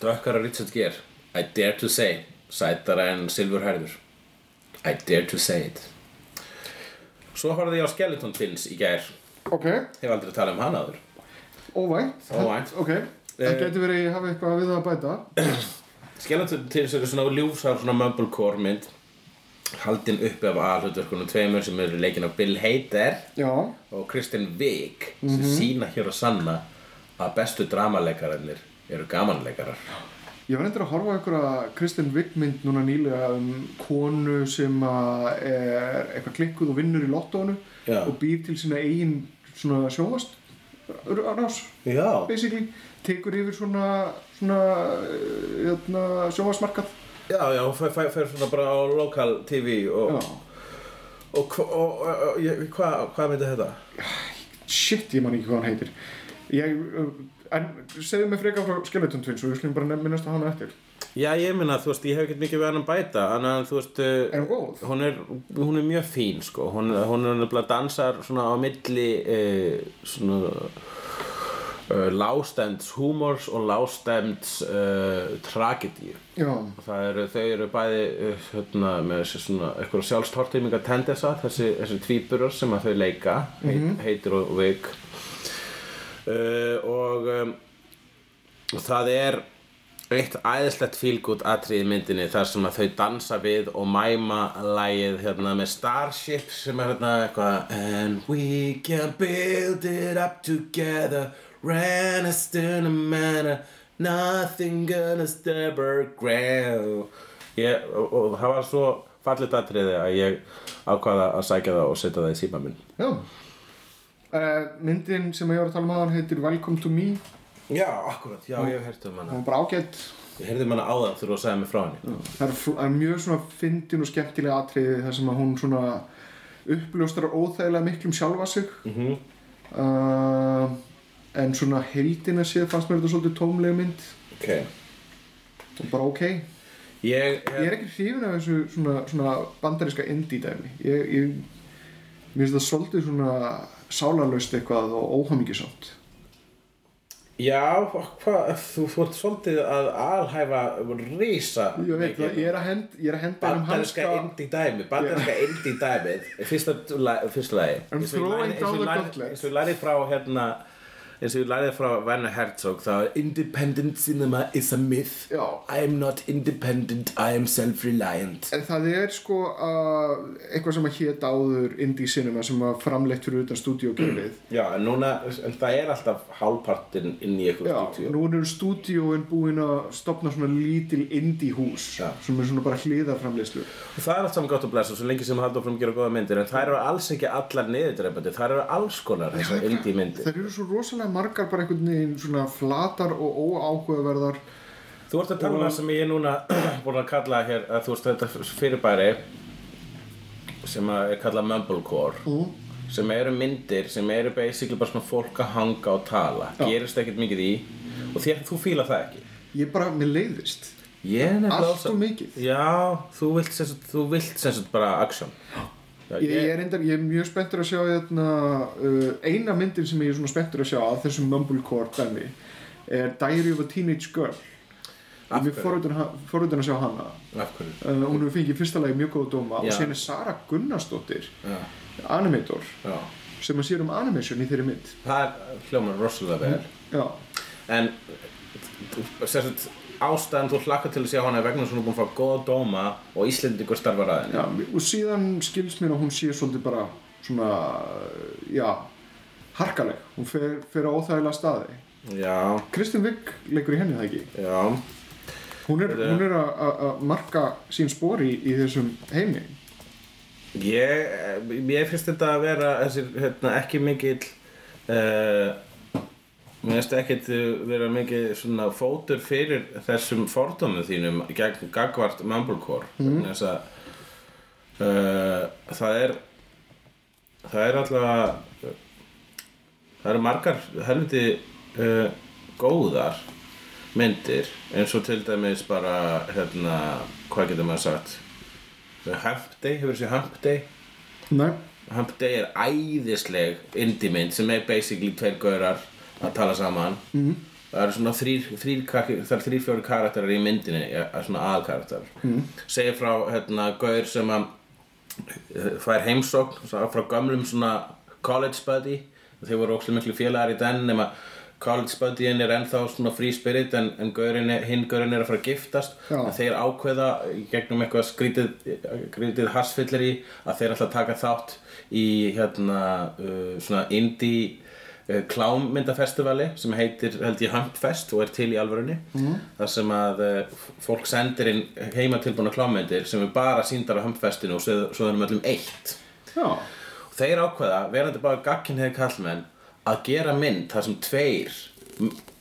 Dökkarður Richard Gere. I dare to say sætara en silfurhærður I dare to say it. Svo horfði ég á Skeleton Twins í gær. Ok, hef aldrei talað um hana áður óvænt. Óvænt. Ok, það getur verið að ég hafi eitthvað við það að bæta? Skeleton Twins eru svona ljúfsár svona mumblecore mynd haldin uppi af aðhlutverkunum tveimur sem eru leikin af Bill Hader Já, og Kristen Wiig sem sína hér að sanna að bestu dramaleikararnir eru gamanleikarar. Ég var endur að horfa á einhverja Kristen Wiig mynd núna nýlega um konu sem að er eitthvað klikkuð og vinnur í lottónu Já. og býr til sína eigin svona sjóvast rás, basically. Tekur yfir svona, svona hérna, sjóvastmarkað Já, já, hún fer svona bara á lokal TV og, og, hvað hva myndi þetta? shit, ég man ekki hvað hann heitir. Ég, uh, en segðu mig frekar frá Skeleton Twins og ég slum bara minnast á hana eftir Já, ég minna, þú veist, ég hef ekkert mikið við hann að bæta en að, þú veist, uh, Er hún er, hún er mjög fín, sko. Hún, hún er nefnilega dansar svona á milli uh, svona uh, lágstemds húmors og lágstemds uh, tragedíu. Já, það eru, þau eru bæði uh, hérna, með þessi svona eitthvað sjálfstortíminga tendesa þessi, þessi tvíburar sem að þau leika heit, heitir og veik og um, það er eitt æðislegt fílgút atrið í myndinni þar sem að þau dansa við og mæma lagið hérna með Starship sem er hérna eitthvað And we can build it up together Ranaston and manor Nothing gonna stop our ground ég, og, og það var svo fallit atriði að ég ákvaða að sækja það og setja það í síma minn. Já. Uh, Myndin sem ég var að tala um aðan heitir Welcome to me Já, akkurat, já, ég hef heyrt um Hún hana var bara ágætt Ég heyrði um hana áðan þegar þú sagði mig frá henni. Það er, það er mjög svona fyndin og skemmtilega atriði þar sem að hún svona uppljóstrar óþægilega miklum sjálfa sig. Mhm. uh, en svona heildina séð fannst mér þetta svolítið tómlega mynd. Ok. Og bara ok. Ég Ég, er ekki hrifin af þessu svona, svona bandaríska indie dæmi ég, ég mér finnst það svolítið svona sálarlaust eitthvað og óhamíkisamt Já, hvað, þú fórt svolítið að alhæfa rísa ég veit ég er að henda er einum Bandarinska hanska indie dæmi Bandarinska indie dæmið. Fyrsta, fyrsta lagi ég throwing lærði- eins og lærði frá hérna eins og ég lærði frá Werner Herzog þá er independent cinema is a myth Já. I am not independent, I am self-reliant En það er sko uh, eitthvað sem að hét áður indie cinema sem var framleitt fyrir utan stúdíógerfið. [CLEARS THROAT] Já, en núna, en það er alltaf hálfpartinn inn í eitthvað Já, stúdíu nú eru stúdíóin búin að stopna svona lítil indie hús Já. sem er svona bara hliðarframleiðslu. Og það er allt saman gott að blessa svo lengi sem haldur fram að gera góða myndir en það eru alls ekki allar niðurdreipandi það eru alls konar þessar indie myndir Það eru svo rosalega margar bara einhvern veginn svona flatar og óáhugaverðar. Þú ert að tala um það sem ég er núna [CLEARS THROAT] búin að kalla hér að þú veist þetta fyrirbæri sem að er kallað Mumblecore Mm. sem eru myndir sem eru basically bara svona fólk að hanga og tala Já. gerist ekkert mikið í og þér, þú fíla það ekki Ég bara, mér leiðist. Allt og mikið. Já, þú vilt sem sagt bara action Já, Ég, ég, er reyndar, ég er mjög spenntur að sjá hérna, uh, eina myndin sem ég er svona spenntur að sjá að þessum Mumblecore dæmi er Diary of a Teenage Girl. Af mjög hverju? forvitin að- sjá hana. Af? Uh, hún hefur fengið fyrsta lagi mjög góða dóma og Já. síðan er Sara Gunnarsdóttir Já, animator já sem að sér um animation í þeirri mynd Það er hljómar rosalega vel En sagt, ástæðan þú hlakkar til að sjá hana vegna að hún er búin að fá góða dóma og Íslendingur starfar að henni. Já, og síðan skils mér að hún sé svolítið bara svona já, harkaleg. Hún fer, fer á óþægilega staði. Já, Kristinn Vigg leikur í henni það ekki? Já. Hún er, hún er að- marka sín spori í, í þessum heimi. Ég, mér finnst þetta að vera þessir, hérna, ekki mikill uh, mér finnst ekkit uh, vera mikið svona fótur fyrir þessum fordómum þínum gegn gagvart Mumblecore mm. þess að uh, það er það er alltaf það eru margar helviti uh, góðar myndir eins og til dæmis bara hérna, hvað getur maður sagt? Hump Day, hefur þessi Hump Day? Nei, Hump Day er æðisleg indie mynd sem er basically tveir gaurar að tala saman. Mm. það eru svona þrýr, þrýr, þrýr fjóri karakterar í myndinni svona aðalkarakterar. Mm. segir frá hérna gaur sem að eh, fær heimsókn frá gömlum svona college buddy. Þeir voru ókslega miklu félagar í den nema college buddyin er ennþá svona free spirit en, en hinn gaurin er að fara að giftast. En þeir ákveða gegnum eitthvað skrítið, skrítið hassfyllir í að þeir ætla að taka þátt í hérna uh, svona indie uh, klámyndafestivali sem heitir held ég Humpfest og er til í alvörunni mm. þar sem að uh, fólk sendir inn heimatilbúna klámyndir sem er bara síndar á Humpfestinu og svo, svo erum öllum eitt já, og þeir ákveða, verandi bara gagkinniði kallmenn að gera mynd þar sem tveir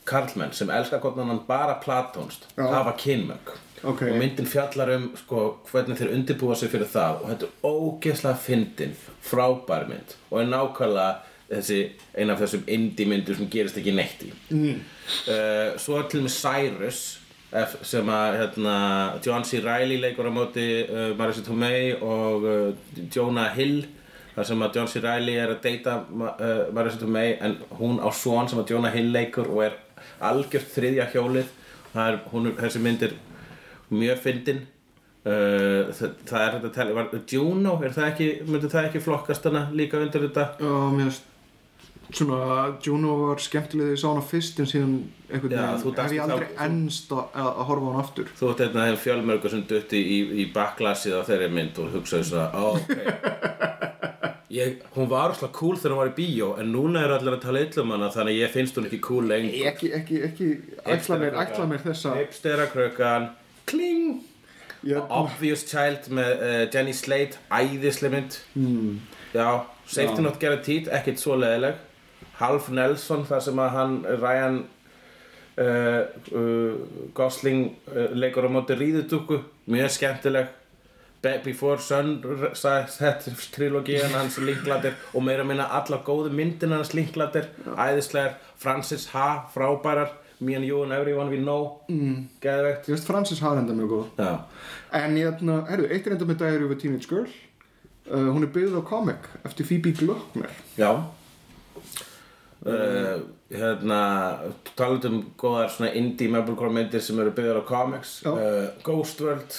karlmenn sem elska hvort annan bara platónst Já. hafa kynmögg Ok. og myndin fjallar um sko, hvernig þeir undirbúa sig fyrir það og þetta er ógeðslega fyndin frábær mynd og er nákvæmlega þessi, ein af þessum indie myndur sem gerist ekki neitt í mm. svo er til með Cyrus F, sem að hérna, John C. Reilly leikur á móti uh, Marissa Tomei og uh, Jonah Hill þar sem að John C. Reilly er að deyta uh, Marissa Tomei en hún á son sem að Jonah Hill leikur og er algjört þriðja hjólið er, hún, þessi mynd er mjög fyndin uh, það, það er þetta að var, Juno, er það ekki, myndi það ekki flokkast hana líka undir þetta Já, mér finnst svona Juno var skemmtileg þegar ég sá hana fyrst en síðan þú hef ég aldrei þá- ennst að, að að horfa á hana aftur. Þú ert einn af þeim fjölmörgu sem dutti í, í backlasið á þeirri mynd og hugsaði svona, ok. [LAUGHS] Ég, Hún var óslega cool þegar hún var í bíó en núna er allir að tala illa um hana þannig að ég finnst hún ekki cool lengur. Ekki, ekki, ekki ætla mér, ætla mér þessa Hipsterakrökan Kling! Ég, Obvious Child með uh, Jenny Slate Æðislega mynd. Mm. Já, Safety Já. Not Guaranteed Ekkert svo leðileg Half Nelson þar sem að hann Ryan uh, uh, Gosling uh, leikur á móti ríðudúku Mjög skemmtileg. Be Before Sunset trilogían hans linkladir og meira minna allar góðu myndin hans linkladir æðislegar, Francis Ha frábærar, Me and You and Everyone We Know. Mm. geðvegt ég veist Francis har enda mjög góð Já, en ég ætla, herru, eitt er enda með of a Teenage Girl. Hún er byggð á comic eftir Phoebe Glockner. Já. Uh, hérna talað um góðar svona indie meublecore myndir sem eru byggðar á comics. Uh, Ghost World.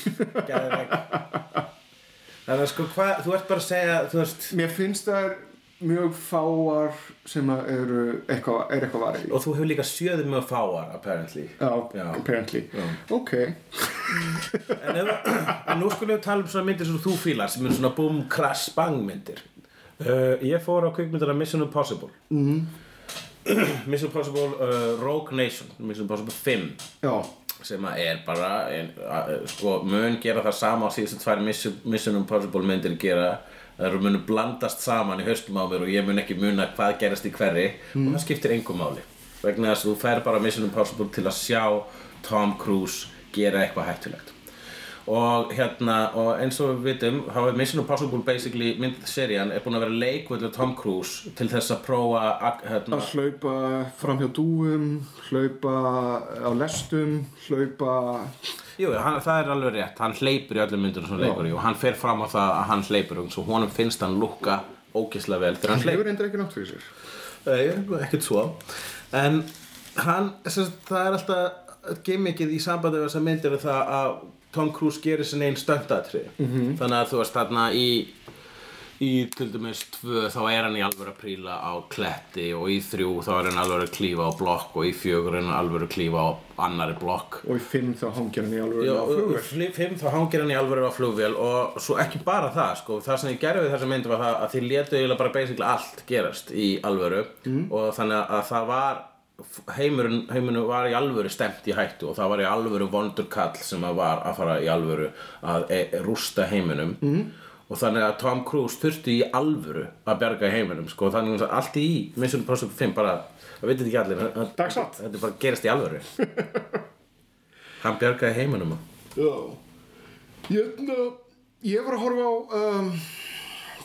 [LAUGHS] Geðvegt þannig að sko hvað, þú ert bara að segja veist, mér finnst það mjög fáar sem eru eitthvað, er eitthvað varið í. Og þú hefur líka sjöðu mjög fáar apparently. Já, Já. apparently. Já. Ok, en, ef, en nú skulum við tala um svona myndir sem þú fílar sem eru svona boom, crash, bang myndir uh, ég fór á kvikmyndina Mission Impossible. Mm. [CLEARS THROAT] Mission Impossible uh, Rogue Nation Mission Impossible 5 já, sem að er bara ein, að, sko, mun gera það sama á síðustu tvær Mission, Mission Impossible myndir gera. Það eru munu blandast saman í haustum á mér og ég mun ekki muna hvað gerast í hverri. Og það skiptir engum máli. Vegna þess að þú fær bara Mission Impossible til að sjá Tom Cruise gera eitthvað hættulegt og hérna, og eins og við vitum þá er Mission Impossible basically myndserían er búin að vera leikvöldur Tom Cruise til þess að prófa að, hérna, að hlaupa fram hjá dúum hlaupa á lestum hlaupa Jú, hann, það er alveg rétt, hann hleypur í öllum myndunum sem hann leikur í og hann fer fram á það að hann hleypur og svo honum finnst hann lukka ógislega vel þegar hann hleypur hefur endur ekki nátt fyrir sér. Nei, ekkert svo. En hann, sem sagt, það er alltaf gimmickið í sambandi við þessar myndir er það að Tom Cruise gerir sinni einn stöndatri -hmm. þannig að þú veist þarna í í til dæmis tvö þá er hann í alvöru að príla á kletti og í þrjú þá er hann alvöru að klífa á blokk og í fjögur er hann alvöru að klífa á annari blokk og í fimm þá hangir hann í Já, á flugvél. fl- fimm þá hangir hann í alvöru á flugvél og svo ekki bara það sko, það sem ég gerði við þessa myndi var það að þið eiginlega bara basically allt gerast í alvöru og þannig að það var heimurinn, heimurinn var í alvöru stemt í hættu og það var í alvöru vondur kall sem að var að fara í alvöru að e rústa heiminum. Mm. og þannig að Tom Cruise þurfti í alvöru að bjarga heiminum sko, þannig að allt í Mission Impossible 5 bara, það veitir ekki allir þetta bara gerist í alvöru. [LAUGHS] Hann bjargaði heiminum. Já. Ég, ég var að horfa á um,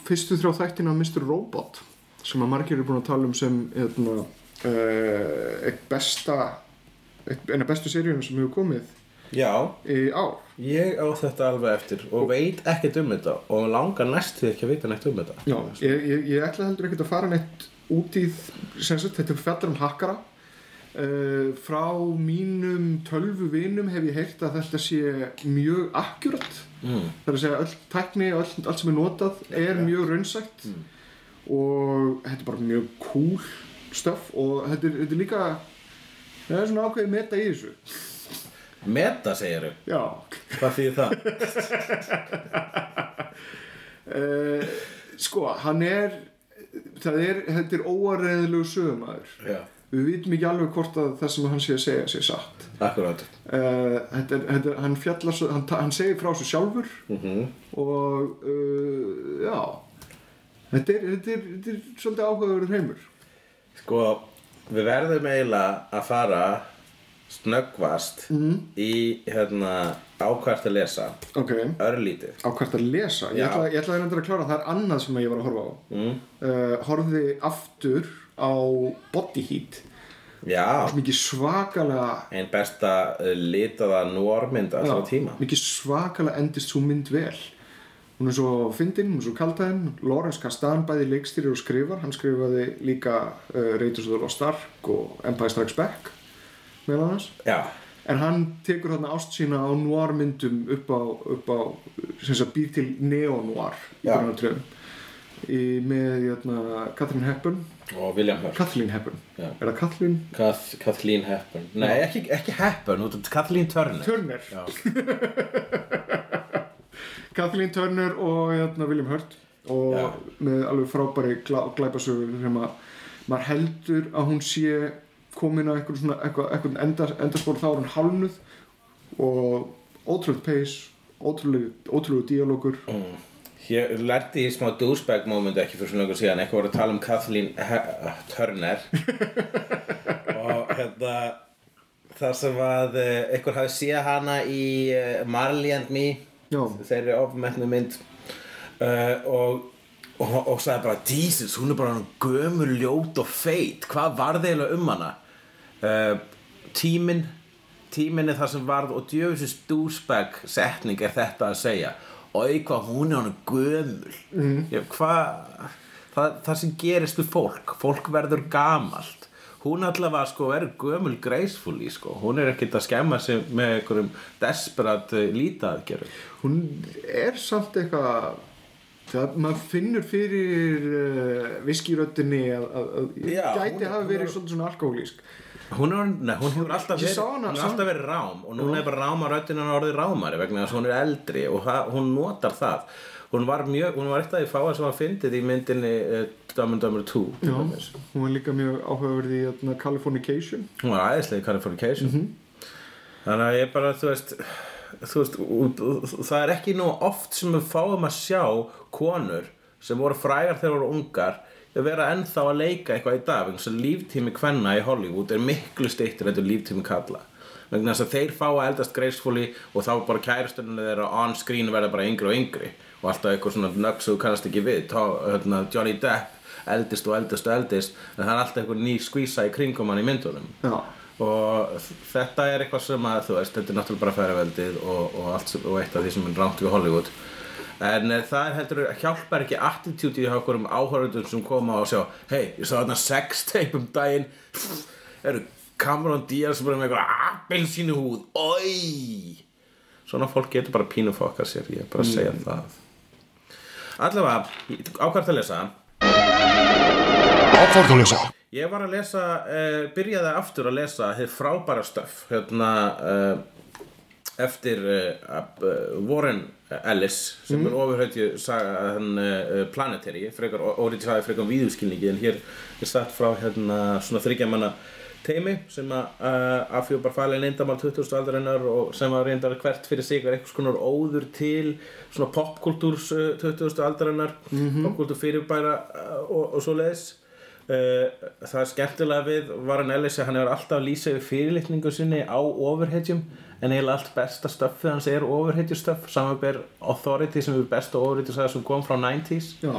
fyrstu þrjá þættina Mr. Robot sem að margir eru búin að tala um sem hérna, uh, eitt besta eina bestu seríunum sem hefur komið Já, ég á þetta alveg eftir og veit ekkert um þetta og langar næst því ekki að vita neitt um þetta. Já, ég, ég, ég ætla heldur ekkert að fara neitt út í þetta fjallar um hakkara. Uh, frá mínum tölvu vinum hef ég heyrt að þetta sé mjög akkurat mm. það er að segja öll tækni og allt sem er notað er mjög raunsætt og þetta er bara mjög cool stöf og þetta er, þetta er líka það er svona ákveðið meta í þessu. Meta segiru, já. Hvað þýðir það? uh, sko, hann er það er, þetta er óareðilegu sögumæður Já, við vitum ekki alveg hvort að það sem hann sé að segja sé satt. Akkurát uh, þetta er, þetta er, hann fjallar svo, hann, hann segir frá svo sjálfur. Mm og uh, já. Þetta er, þetta er, þetta er svolítið áhugaverður heimur Sko, við verðum eiginlega að fara snöggvast í hérna ákvært að lesa. Ok, örlítið. Á hvert að lesa? Ég Já. ætla, ég ætla að reynda að klára, það er annað sem ég var að horfa á. Mm. uh, horfði aftur á Body Heat. Já, mikið svakalega ein besta uh, litaða núormynd allra tíma. Mikið svakalega endist svo mynd vel hún er svo fyndin, hún er svo kaldæðin Lawrence Kasdan bæði leikstýrir og skrifar hann skrifaði líka uh, Raiders of the Lost Ark og Empire Strikes Back meðal annars. Já, en hann tekur þarna ást sína á noir myndum upp á, upp á sem sagt býr til neo-noir í í, með jötna, Catherine Hepburn. Og William Hurt. Kathleen Hepburn. Já. er það Kathleen Kath, Kathleen Hepburn. Nei, ekki, ekki Hepburn, Kathleen Turner. Turner [LAUGHS] Kathleen Turner og jötna, William Hurt og Já. með alveg frábæri glá, glæpasögu sem að maður heldur að hún sé komin að eitthvað eitthvað, eitthvað enda, endaspór þá er hún hálnuð og ótrúlega pace ótrúlega, ótrúlega díalógur. Ég lærti í smá douchebag moment ekki fyrir svona lengur síðan. Eitthvað voru að tala um Kathleen He Turner. [LAUGHS] Og hérna það sem að eh, einhver hafi séð hana í eh, Marley and Me Já. þeirri ofmetnu mynd. Uh, og, og, og sagði bara Jesus, hún er bara hann gömur ljót og feit. Hvað varð eiginlega um hana? Uh, tíminn tíminn er það sem varð og djöfisins douchebag setning er þetta að segja. Og eitthvað hún er hann gömul. Mm. Hvað það, það sem gerist við fólk. Fólk verður gamalt hún allavega sko er gömul gracefully sko. Hún er ekkert að skemma sig með einhverjum desperat uh, lítaðgerum hún er samt eitthvað það, maður finnur fyrir uh, viskiröddinni að, að, að Já, gæti er- hafa verið er- svolítið svona alkohólísk. Hún, er, nei, hún hefur alltaf verið, er rám og núna er bara ráma röddinn hann orðið rámari vegna þess að hún er eldri og það, hún notar það hún var mjög, hún var eitt af því fáa sem var fyndið í myndinni uh, Dumb and Dumber 2 til Já, hún var líka mjög áhugaverð í jötna, Californication. Hún var æðislega í Californication. Þannig að ég bara, þú veist þú veist, og- og- það er ekki nú oft sem við fáum að sjá konur sem voru frægar þegar voru ungar að vera ennþá að leika eitthvað í dag þess að líftími kvenna í Hollywood er miklu styttur þetta líftími kalla vegna þess að þeir fá að eldast gracefully og þá bara kærastunni þeirra on screen verða bara yngri og yngri og alltaf eitthvað svona nögg sem þú kannast ekki við. Tó, hérna, Johnny Depp eldist og eldist og eldist en það er alltaf eitthvað ný skvísa í kringum hann í myndunum. Já, og þetta er eitthvað sem að þú veist, þetta er náttúrulega bara færaveldið og, og, allt og eitt af því sem er rámt við Hollywood. En eh, það heldur hjálpar ekki attitude í okkur um áhörðum sem koma og sjá hei, ég sá þarna sex tape um daginn. Eru Cameron Diaz bara með eitthvað appelsínu húð oi svona fólk getur bara pínu fokka sér ég er bara að segja það allavega, ákvært að lesa Ákvarðanleysa. Ég var að lesa, uh, byrjaði aftur að lesa þið frábæra stöf hérna uh, eftir uh, Warren Ellis sem er ofurhættju hann uh, Planetary, frekar órið sagði frekar víðuskilningi en hér er satt frá hérna svona þryggjamanna teimi sem að uh, afhjúpar falin eindamál 20. aldarinnar og sem að reyndar hvert fyrir sig er eitthvað skonar óður til svona popkultúrs uh, 20. aldarinnar popkultúr fyrirbæra uh, og, og svo leiðis það er skemmtilega við Warren Ellis að hann hefur alltaf lýsað fyrirlitningu sinni á overhedjum en eiginlega allt besta stöffið hans er overhedjustöff samanber Authority sem er besta overhedju sem kom frá 90s já,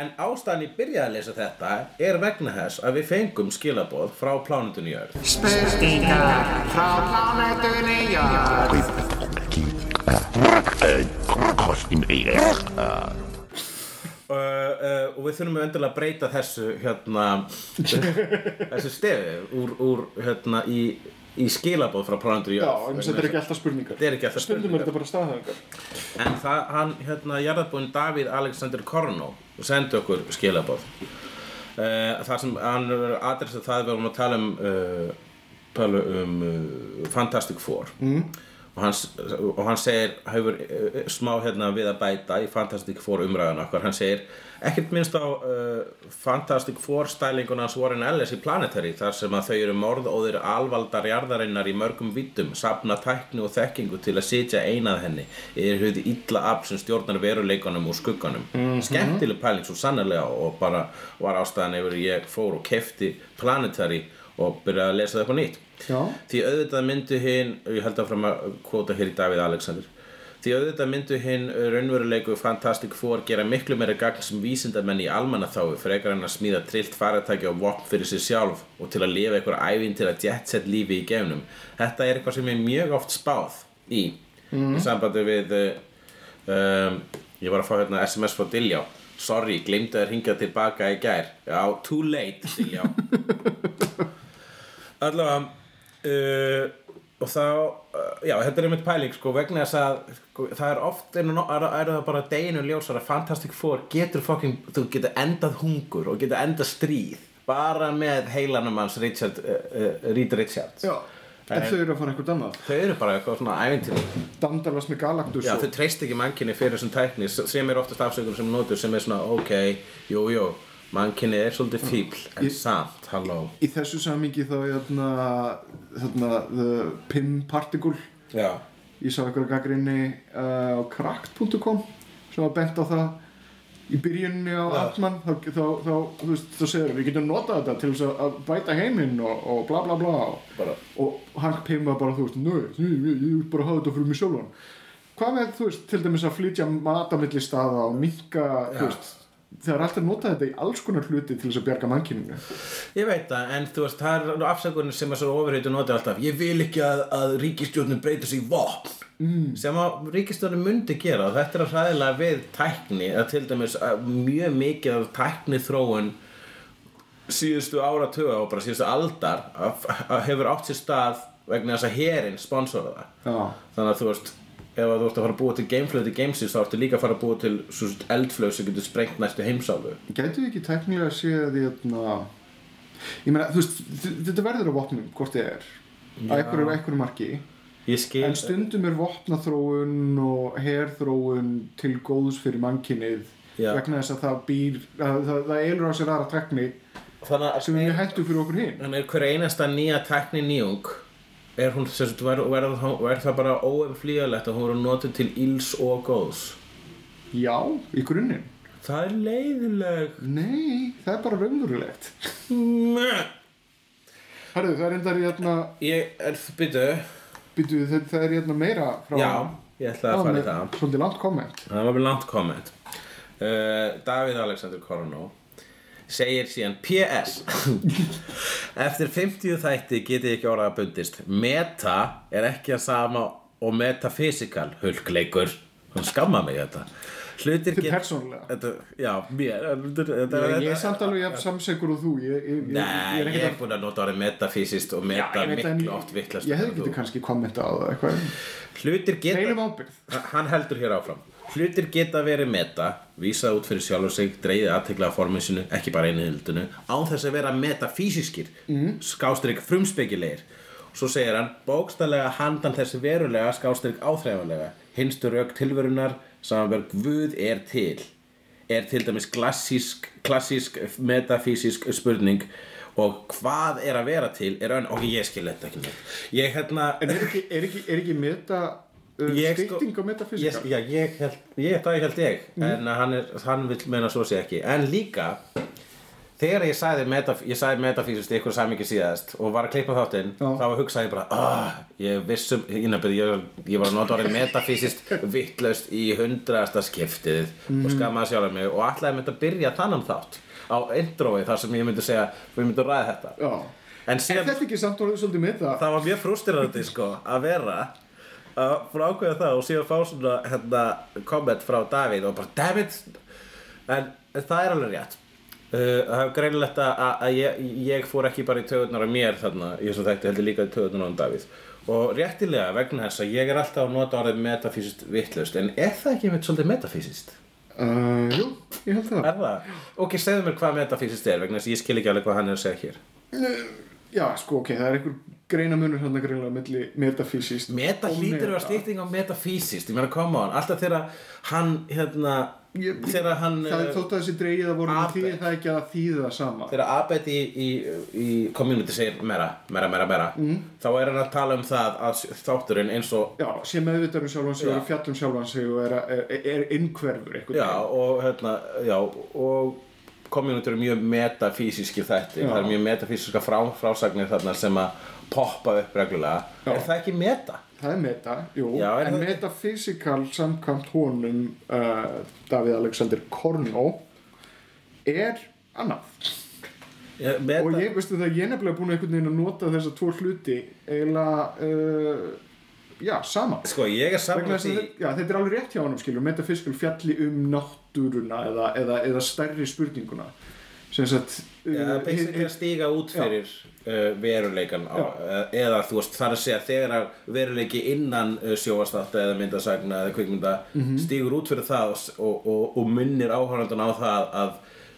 en ástæðan ég byrjaði að lesa þetta er vegna þess að við fengum skilaboð frá plánutunni jörð Spurningar frá plánetunni jörð uh, uh, og við þurfum endilega að breyta þessu hérna [LAUGHS] þessu stefi úr, úr hérna í, í skilaboð frá plánutunni já jörð en þetta er ekki alltaf spurningar. Þetta er ekki alltaf Stundum spurningar. er þetta bara staðhæfingar. En það, hann, hérna, jarðabúinn Davíð Alexander Korno sendi okkur skilaboð. Uh, þar sem hann adressað það við vorum að tala um uh, tala um Fantastic Four. Mm. Og, hann, og hann segir hefur uh, smá hérna við að bæta í Fantastic Four umræðan okkar. Hann segir ekkert minnst á uh, Fantastic Four stælinguna hans Warren Ellis í Planetary þar sem að þau eru morðóðir alvaldar jarðarinnar í mörgum vittum safna tækni og þekkingu til að sitja einað henni er hugði illa afl sem stjórnar veruleikunum og skugganum. Skemmtileg pæling svo sannarlega og bara var ástæðan yfir ég fór og kefti Planetary og byrjaði að lesa það eitthvað nýtt. Já. því auðvitað myndu hinn ég held að fram að kvota hér í Davíð Alexander. Því auðvitað myndu hinn raunverulegu Fantastic Four gera miklu meira gagn sem vísindamenn í almannaþáu frekar en að smíða trillt faratæki og vopn fyrir sig sjálf og til að lifa einhver ævinn til að jetset lífi í gefnum þetta er eitthvað sem er mjög oft spáð í í sambandi við um, Ég var að fá hérna SMS frá Diljá. Sorry, glemdu að ringja tilbaka í gær. Já, too late, Diljá [LAUGHS] Allavega uh, Og þá uh, Já, þetta er einmitt pæling sko Vegna þess að sko, Það er oft Er, er, það bara deginu ljósar að Fantastic Four getur fucking Þú getur endað hungur og getur endað stríð Bara með heilanum hans Richard uh, uh, Reed Richards. Já, en þau eru að fara eitthvað annað. Þau eru bara eitthvað svona ævintýri. Dandalast með Galactus Já, þau treyst ekki mannkinni fyrir þessum tækni sem er oftast afsökunum sem notur sem er svona ok, jú, jú mannkinni er svolítið fíbl en Ég- samt, halló. Í þessu samingi þá hérna, hérna The Pim Particle. Já, Ég sá eitthvað gaggrinni uh, á cracked.com sem var bent á það í byrjunni á Altman þá, þá, þá, þú veist, þá segir við getum notað þetta til þess að- að bæta heiminn og, og bla bla bla. Bara. Og Hank Pym var bara, þú veist, nö, ég, vil bara hafa þetta fyrir mig sjálfan. Hvað með, þú veist, til dæmis að flytja mat á milli staða og minka, þú veist það er alltaf notað þetta í alls konar hluti til þess að bjarga mannkyninu. Ég veit það, en þú veist, það er afsökunum sem er svo ofurheitu notið alltaf. Ég vil ekki að, að ríkistjórnum breyta sig í vopn. Mm. sem að ríkistjórnum myndi gera. Og þetta er að hræðilega við tækni að til dæmis að mjög mikið af tækni þróun síðustu áratuga og bara síðustu aldar að, að hefur átt sér stað vegna þess að herin sponsora það. Já, þannig að þú veist ef þú ert að fara að búa til gameflow til gamesins þá ertu líka að fara að búa til svo sagt, eldflög sem getur sprengt næstu heimsálu gætu við ekki tæknilega að sé að hérna ég meina, þú veist, þetta verður á vopnum hvort þið er, að einhverju, einhverju marki. En stundum er vopnaþróun og herþróun til góðs fyrir mannkynnið Já. vegna þess að það býr að, það, það elur á sér aðra að sem er hættu fyrir okkur hinn Þannig er hver einasta nýja tækni nýjung er hún, sagt, ver, ver, ver það bara óumflýjalegt að hún verður notuð til íls og góðs? Já, í grunninn. Það er leiðileg nei, það er bara raunverulegt. Meh. Herðu, það er endar hérna Ég er, byrju býtu, það, er hérna meira frá Já, ég ætla að fara í það. svolítið langt komment. Það var með langt komment. Uh, Davíð Alexander Koronó segir síðan PS [LAUGHS] Eftir 50 þætti get ég ekki orðað að bundist. Meta er ekki að sama og metaphysical hulkleikur. Hann skamma mig þetta. Hlutir Þetta er persónulega. þetta, Já, mér þetta, þetta, ég, ég er samt alveg samsegur og þú. Ég, ég, ég, Nei, ég er búin að nota orðið metafysist og meta en- miklu oft vittlast ég hefði getið kannski kommenta á það Hlutir geta. Hann heldur hér áfram Hlutir geta verið meta Vísað út fyrir sjálfur sig Dreigið aðtekla á formið sinu Ekki bara einu hildinu Án þess að vera metafísiskir mm. Skástrík frumspekilegir. Svo segir hann Bókstælega handan þessi verulega Skástrík áþreifanlega. Hinstu rauk tilverunar Samanberg Guð er til. Er til dæmis klassísk Klassísk metafísisk spurning. Og hvað er að vera til Er önn Ok, ég skil þetta ekki neitt. Ég hérna en er ekki, er ekki, er ekki meta Ég sko- stytting á metafísika. Ég, ég held, ég, það held ég. En hann, er, hann vil meina svo sé ekki. En líka Þegar ég sagði, metaf, ég sagði metafísist í ykkur samingi síðast og var að klippa þáttinn þá hugsaði ég bara ah, ég vissum, ég, ég, ég var að nota orðið metafísist [LAUGHS] vittlaust í hundrasta skiptið Mhm. og skammaði sjálf mig og ætlaði myndi að byrja þannig þátt á introi þar sem ég myndi segja við myndum ræða þetta. Já. en er síðan þetta ekki samt orðið svolítið meta? Það var mjög frústirandi sko að vera að frá ákveða það og síðan fá svona hérna, komment frá Davíð og bara dammit en, en það er alveg rétt. Uh, það er greinilegt að, að- ég, ég fór ekki bara í töðunar af mér þarna ég svo þekki heldur líka í töðunar á Davíð. Og réttilega vegna þess að ég er alltaf að nota orðið metafísist vittlust en er það ekki með svolítið metafísist? uh, jú, ég held það. Er það? Ok, segðu mér hvað metafísist er vegna þess að ég skil ekki alveg hvað hann er að segja hér. Já, sko, ok, það er einhver greinamunur hann að greina milli metafísist Meta og hlýtur að vera meta. stýtting á metafísist Ég meina, come on, alltaf þegar hann, hérna Ég- Þegar hann það er eh, þótt að þessi dreigið að voru því það ekki að þýða það sama Þegar Abed í, í, í community segir mera, mera, mera, mera Mm. Þá er hann að tala um það að þátturinn eins og já, sé meðvitað um sjálfan sig og fjallum sjálfan sig og er, er, er innkverfur Já, og hérna, já, og community eru mjög metafísiski þætti Já. Það er mjög metafísiska frá, frásagnir þarna sem að poppa upp reglulega. Já. Er það ekki meta? það er meta, jú. Já, er en það- metafísikal samkvæmt honum uh, Davíð Alexander Kornó er annað. Meta og ég veistu það, ég er nefnilega búin einhvern veginn að nota þessa tvo hluti eiginlega uh, já, sama. Sko, ég er saman þetta- já, þetta er alveg rétt hjá honum skilur metafískal fjalli um náttúruna eða, eða, eða stærri spurninguna. Sem sagt Já, uh, basically hin- að stíga út fyrir uh, veruleikan á, eða þú veist þar að segja þegar að veruleiki innan sjóastátta eða myndasagna eða kvikmynda Mhm. stígur út fyrir það og, og, og, og minnir áhörnandan á það að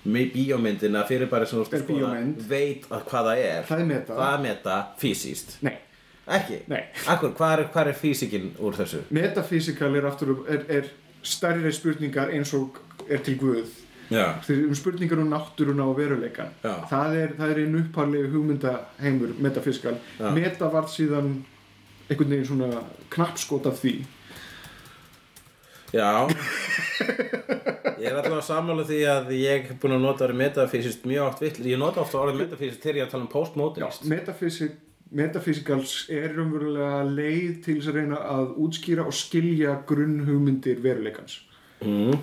með bíómyndin að fyrirbæri sem þú Er bíómynd. veit að hvað það er Það er meta. það er meta fysiskt nei, ekki? Nei. Akkur, hvað er, hvað er físikinn úr þessu? metafísikal er aftur er, er stærri spurningar eins og er til Guð Um spurningar um náttúruna og veruleikan Já. það er, er einn upphæðlegu hugmyndaheimur metafískal Já. meta var síðan einhvern veginn svona knappskot af því. Já. Ég er alltaf að sammála því að ég er búin að nota orðið metafysist mjög oft vill Ég nota ofta orðið metafysist þegar ég að tala um postmodernist. Metafísik metafísikals er umverulega leið til þess að reyna að útskýra og skilja grunnhugmyndir veruleikans. Mm.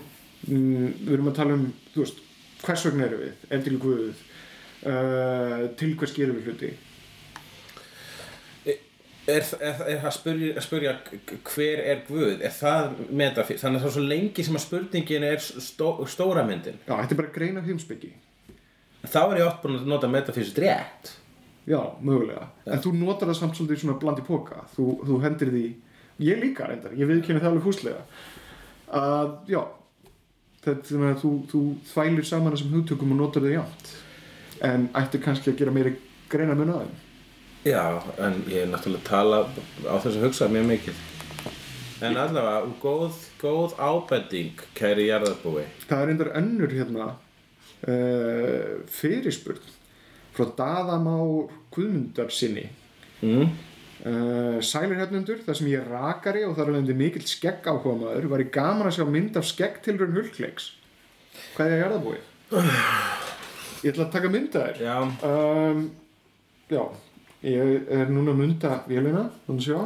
Mm, við erum að tala um veist, hvers vegna erum við, er til Guð uh, til hvers gerum við hluti? Er, er, er að spyrja, að spyrja hver er Guð, er það metafysist Þannig að það er svo lengi sem að spurningin er stó, stóra myndin. Já, þetta er bara grein af heimsbyggi Þá er ég oft búin að nota metafysist rétt. Já, mögulega, en þú notar það samt svolítið svona bland í póka, þú, þú hendir því ég líka reyndar, ég viðkynni það alveg húslega að, já þetta þú, þú þvælir saman þessum hugtökum og notar þau jafnt. En ættu kannski að gera meiri greina mun að þeim? Já, en ég er náttúrulega að tala á þess að hugsa mjög mikið. En allavega, góð, góð ábending, kæri jarðarbúi. Það er endar önnur hérna uh, fyrirspurn frá Daðamár Guðmundar sinni mm? Uh, Sælir hefnundur, þar sem ég er rakari og þar er lendi mikill skegg áhuga maður var ég gaman að sjá mynd af skeggtilrun hulkleiks Hvað er ég búið? Ég ætla að taka mynda þér Já, um, Já, ég er núna að mynda vélina, þannig að sjá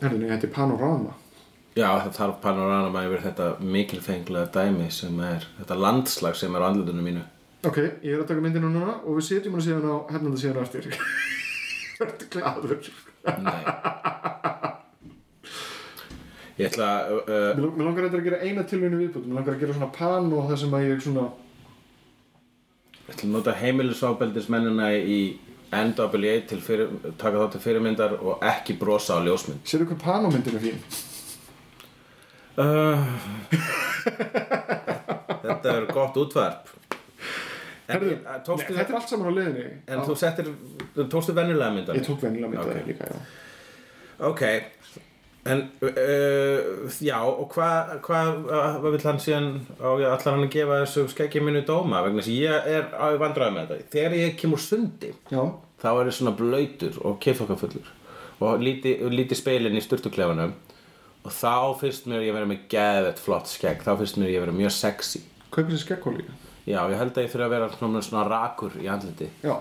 Herðinni, þetta er panorama Já, það þarf panorama yfir þetta mikilfenglega dæmi sem er þetta landslag sem er á andlutinu mínu. Ok, ég er að taka myndina núna og við setjum hana síðan á hefnanda síðan aftur Glaður Nei. Ég ætla að, uh, Mér lang- mér langar þetta að gera eina tilvínu viðbútt Mér langar að gera svona pan og það sem að ég svona ég ætla að nota heimilisvábeldismennina í NWA til fyrir, taka þá til fyrirmyndar og ekki brosa á ljósmynd. Sérðu hvað pan á myndinu er fín? Uh, [LAUGHS] þetta er gott útvarp. Herðu, nei, þetta er allt saman á leiðinni. En á, þú settir, tókstu venjulega myndar? Ég tók venjulega mynda Ok. líka, já. Ok, en uh, já, og hvað hva, hvað vill hann síðan allar hann að gefa þessu skeggi minni dóma? Vegna þess að ég er á vandræði með þetta. Þegar ég kemur sundi Já, þá er ég svona blöytur og kefokkafullur og líti, líti speilin í sturtuklefanum. Og þá finnst mér ég vera með geðvett flott skegg. Þá finnst mér ég vera mjög sexy. Kaupir sér skekkóli já, ég held að ég þurfa að vera svona, svona rakur í andliti Já,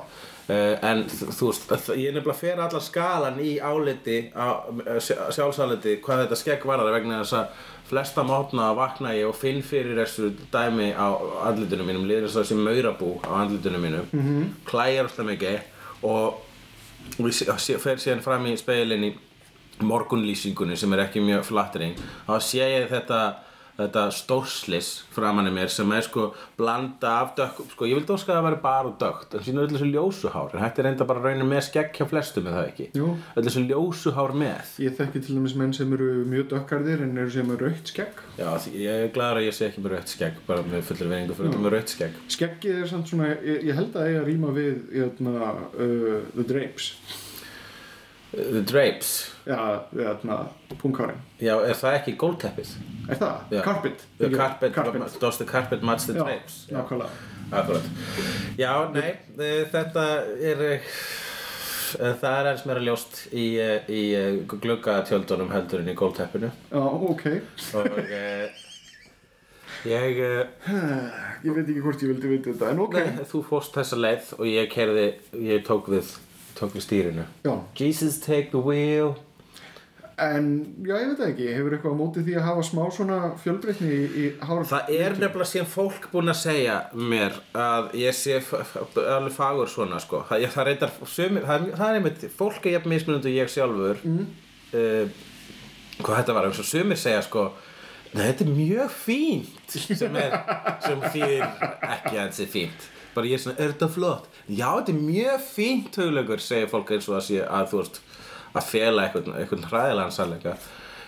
Uh, en þú veist, ég er nefnilega fer allar skalan í áliti sjálfsáliti hvað þetta skegg varðar vegna þess að flesta mótna vakna ég og finn fyrir þessu dæmi á andlitinu mínum liður þess að þessi maurabú á andlitinu mínu mm -hmm. klæjar alltaf mikið og fer síðan fram í speilin í morgunlýsingunni sem er ekki mjög flattering þá sé ég þetta þetta stórslis framan í mér sem er sko blanda af dökk sko ég vildi óska að það væri bara dökkt en síðan öll þessu ljósuhár. Hætti reynda bara að raunin með skegg hjá flestum það ekki? Jú. öll þessu ljósuhár með. Ég þekki til dæmis menn sem eru mjög dökkarðir en eru sem er rautt skegg. Já ég er gladur að ég sé ekki með rautt skegg bara með fullur veiningu fyrir þetta með rautt skegg. Skeggið er samt svona, ég, ég held að það er að rýma við jötna, uh, The Drapes The Drapes Já, jötna, punkárin já er það ekki gólteppið Er það? Já. Carpet The carpet, Carpet. does the carpet match the Já, drapes Já. nákvæmlega Akkurat. Já, nei, e, þetta er, e, það er eins meira ljóst í, e, í gluggatjöldunum heldur en í gólteppinu Já, ok og e, ég, e, [SIGHS] Ég veit ekki hvort ég vildi vita þetta En ok nei, þú fórst þessa leið og ég kerði, ég tók við, tók við stýrinu. Já, Jesus take the wheel. en já, ég veit ekki hefur eitthvað á móti því að hafa smá svona fjölbreytni í, í hára Það er nefnilega síðan fólk búin að segja mér að ég sé alveg fagur svona sko. Það, ég, það, reyndar, sumir, það, er- það er einmitt, fólk er jafn mismunandi og ég sjálfur. Mm. hvað þetta var, eins og sumir segja sko, Nei, þetta er mjög fínt sem, er, sem þýðir ekki að þetta er fínt bara ég er svona, er þetta flott? Já, þetta er mjög fínt hugleikur segir fólk eins og að sé að þú veist að fela eitthvað, eitthvað hræðilegan sannleika.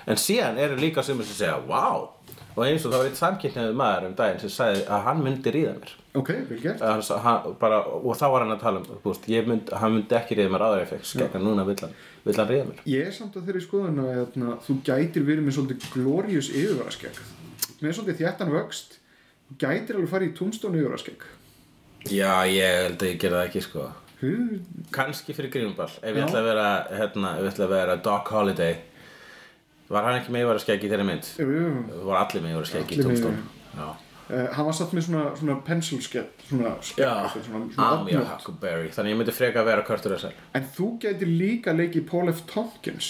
En síðan eru líka sumir sem segja, wow og eins og það var eitt samkynniður maður um daginn sem sagði að hann myndi ríða mér. Ok, vel gert. Og þá var hann að tala um ég mynd, hann myndi ekki ríða mér fekk skegg en núna vill hann, vill hann ríða mér. Ég er samt að þeirri skoðun að hérna, þú gætir verið með svolítið glorious yfirvaraskegg. Með svolítið þjættan vöxt gætir alveg farið í túnstón yfirvaraskegg Já, ég held að ég gera það ekki sko. Hú, kannski fyrir grínball. Ef ég ætla að vera hérna, ef ég ætla að vera Doc Holiday var hann ekki með yfir að skeggi þeirri mynd? Jú, jú. voru allir með yfir að skeggi í tómstón já, Uh, hann var satt með svona, svona pensilskegg svona skegg já, svona, svona opnótt. Huckleberry. Þannig ég myndi freka að vera Kurt Russell. En þú gætir líka leikið Paul F. Tompkins.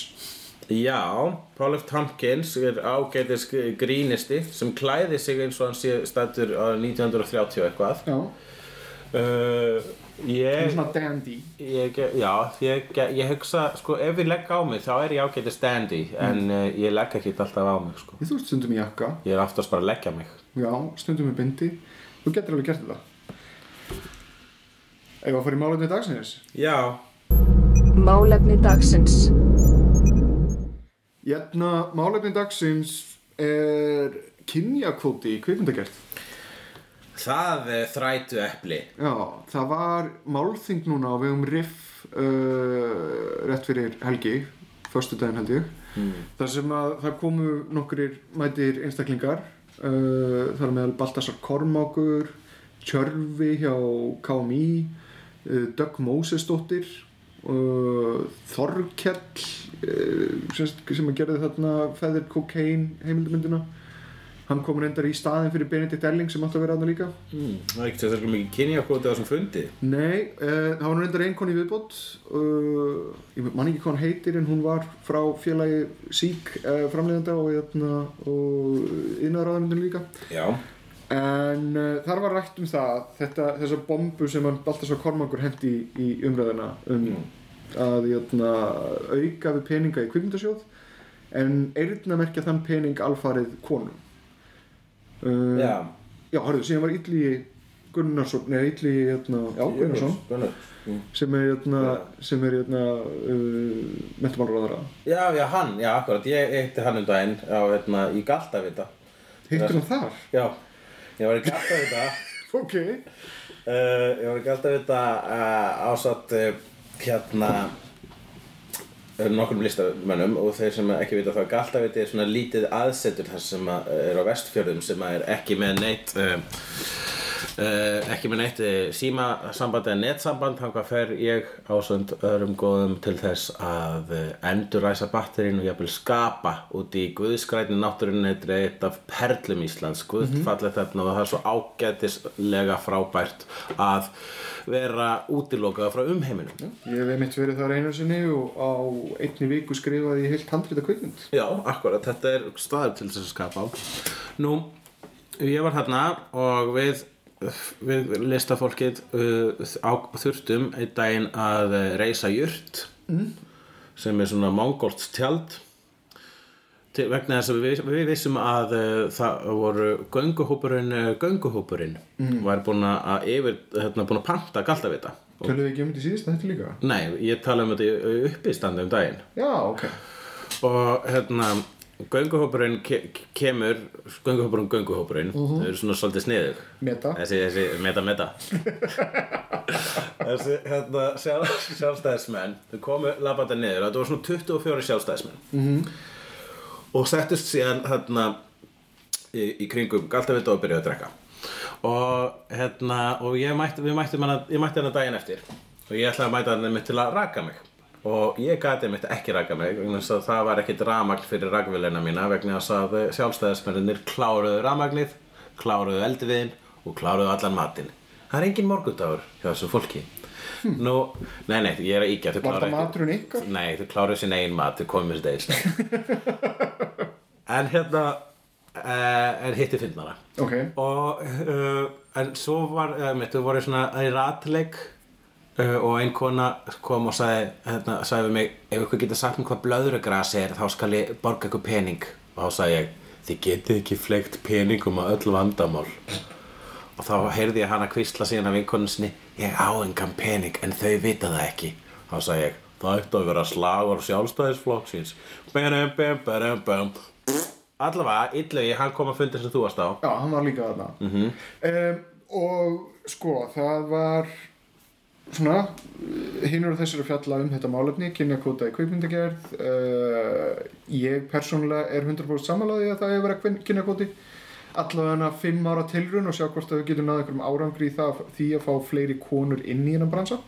Já, Paul F. Tompkins er ágætis grínisti sem klæði sig eins og hann sé stættur á 1930 og eitthvað. Já, uh, ég svona dandy Ég, já, ég, ég hugsa, sko, ef ég legg á mig þá er ég ágætið standi en uh, ég legg ekki alltaf á mig, sko. þú ert stundum í jakka Ég er aftast bara að leggja mig. já, stundum í bindi þú getur alveg gert þetta ef að fara í málefni dagsins Já. Málefni dagsins. Hérna, málefni dagsins er kynjakvóti í kvikmyndagerð. Það er þrætu epli. Já, það var málþing núna á vegum Riff uh, rétt fyrir helgi, föstudaginn held ég, þar sem að það komu nokkrir mætir einstaklingar, uh, þar meðal Baltasar Kormákur, Tjörfi hjá KMI, uh, uh, Þorkell uh, sem, sem að gerði þarna Feather Cocaine heimildumyndina. Hann kom reyndar í staðin fyrir Benedikt Elling sem átti að vera aðna líka. Mm, það er ekkert sérstaklega mikið kynjakvoti á þessum fundi. Nei, uh, það var reyndar ein koni í viðbót uh, ég man ekki hvað hann heitir en hún var frá félagi sík uh, framleiðanda og, hérna, og innæðraðanundin líka Já. en uh, þar var rætt um það þetta, þessa bombu sem hann Baltasar Kormangur hendi í, í umræðina um að hérna, auka við peninga í kvikmyndasjóð en eyrnamerkja þann pening alfarið konum uh, Já. Já, hörðu, síðan var Illi Gunnarsson, nei Illi, hérna, já, Gunnarsson Gunnar. Mm. sem er hérna, sem er hérna uh, mentamálaráðara Já, já, hann, já, akkurat. Ég eitti hann um daginn á, hérna, í Galtavita. hittur hann þar? Já. Ég var í Galtavita. [LAUGHS] ok uh, ég var í Galtavita uh, ásatt uh, hérna nokkrum listamönnum og þeir sem ekki vita þá Galtaviti er svona lítið aðsetur þar sem að, uh, er á vestfjörðum sem að er ekki með neitt uh, Uh, ekki með neitt símasamband eða netsamband. Þannig fer ég ásönd öðrum góðum til þess að enduræsa batterín og jafnvel skapa út í guðskrætni náttúrunni. Þetta er eitt af perlum Íslands. Guðfallið þarna og það er svo ágætislega frábært að vera útilokaða frá umheiminum. Ég hef einmitt verið þar einu sinni og á einni viku skrifaði ég heilt handrita kvikmynd Já, akkurat, þetta er staður til þess að skapa Nú, ég var þarna og við við listafólkið uh, á, þurftum einn daginn að reisa jurt mm. sem er svona mongolst tjald til, vegna þess að við, við vissum að uh, það voru gönguhópurinn uh, gönguhópurinn mm. var búin að yfir, hérna, búin að panta galtavita Töluðu þið ekki um þetta í síðasta þetta líka? Nei, ég tala um þetta uppistandi um daginn. Já, ok. Og hérna gönguhópurinn ke kemur gönguhópurinn, gönguhópurinn þau eru svona svolítið sniðug. Meta. Þessi, þessi, meta, meta. [LAUGHS] Þessi, hérna sjálf, sjálfstæðismenn þau komu labanda niður, þetta voru svona 24 sjálfstæðismenn. -hmm. og settust síðan hérna í, í kringum galtavita og byrjuðu að drekka og hérna og ég mætti, við mættum hana, ég mætti hana daginn eftir og ég ætlaði að mæta hana mitt til að raka mig og ég gati mitt ekki raka mig vegna þess að það var ekkit ramagn fyrir rakvélina mína vegna þess að sjálfstæðismennir kláruðu ramagnið, kláruðu eldviðin og kláruðu allan matinn. Það er engin morgundagur hjá þessu fólki. Nú, nei, nei, ég er að íkja Var þetta maturinn ykkar? Nei, þau kláruðu sinni eigin mat, þau komið mér þetta En hérna En hitti finnara Ok, Og uh, En svo var, mitt, þau voru svona í ratleik uh, Og ein kona kom og sagði hérna, sagði við mig, ef ykkur getur sagt mér hvað blöðrugras er Þá skal ég borga ykkur pening. Og þá sagði ég, þið getið ekki fleikt peningum á öll vandamál. Og þá heyrði ég hana kvísla síðan af vinkonum sinni ég á engan pening en þau vita það ekki. Þá sagði ég það ætti að vera slagur sjálfstæðisflokksins. Bam, bam, bam, bam allavega, Illegi, hann kom að fundi sem þú varst á. Já, hann var líka þarna. Mhm. um, Og sko, það var svona Hinnur og þessir að fjalla um þetta málefni Kynjakvóta í kvikmyndagerð. Uh, Ég persónulega er 100% samanlæði að það hefur verið kynjakvóti. Allavega fimm ára tilrun og sjá hvort að við getum náða einhverjum árangri í það því að fá fleiri konur inn í hennan bransa.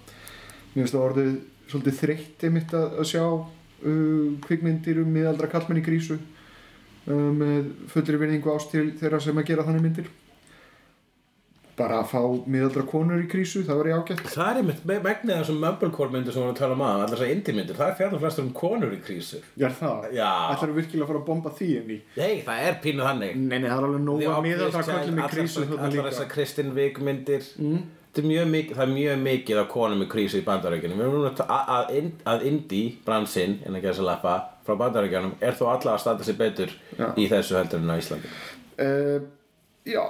Mér finnst það orðið svolítið þreytt einmitt að, að sjá uh, kvikmyndir um miðaldra kallmenn í grísu með fullri vinningu ást til þeirra sem að gera þannig myndir. Bara að fá miðaldra konur í krísu það var ég ágætt. Það er einmitt me- megnið þessum mumblecore myndir sem við vorum að um að allar þessar indie myndir, það er fjarnar flestur um konur í krísur ég er það, Já. ætlar virkilega að fara að bomba því inn í? Nei, það er pínu þannig. Nei, nei, það er alveg nóg að miðaldra kallmenn í krísu líka. þessar Kristin Vig myndir. Mm. það er mjög mikið af konum í krísu í bandarækjunum við erum að, að, að, að indie bransinn, en að gera sér lappa frá bandarækjunum, er þó alla að standa sér betur Já. í þessu heldur en á Íslandi uh, já,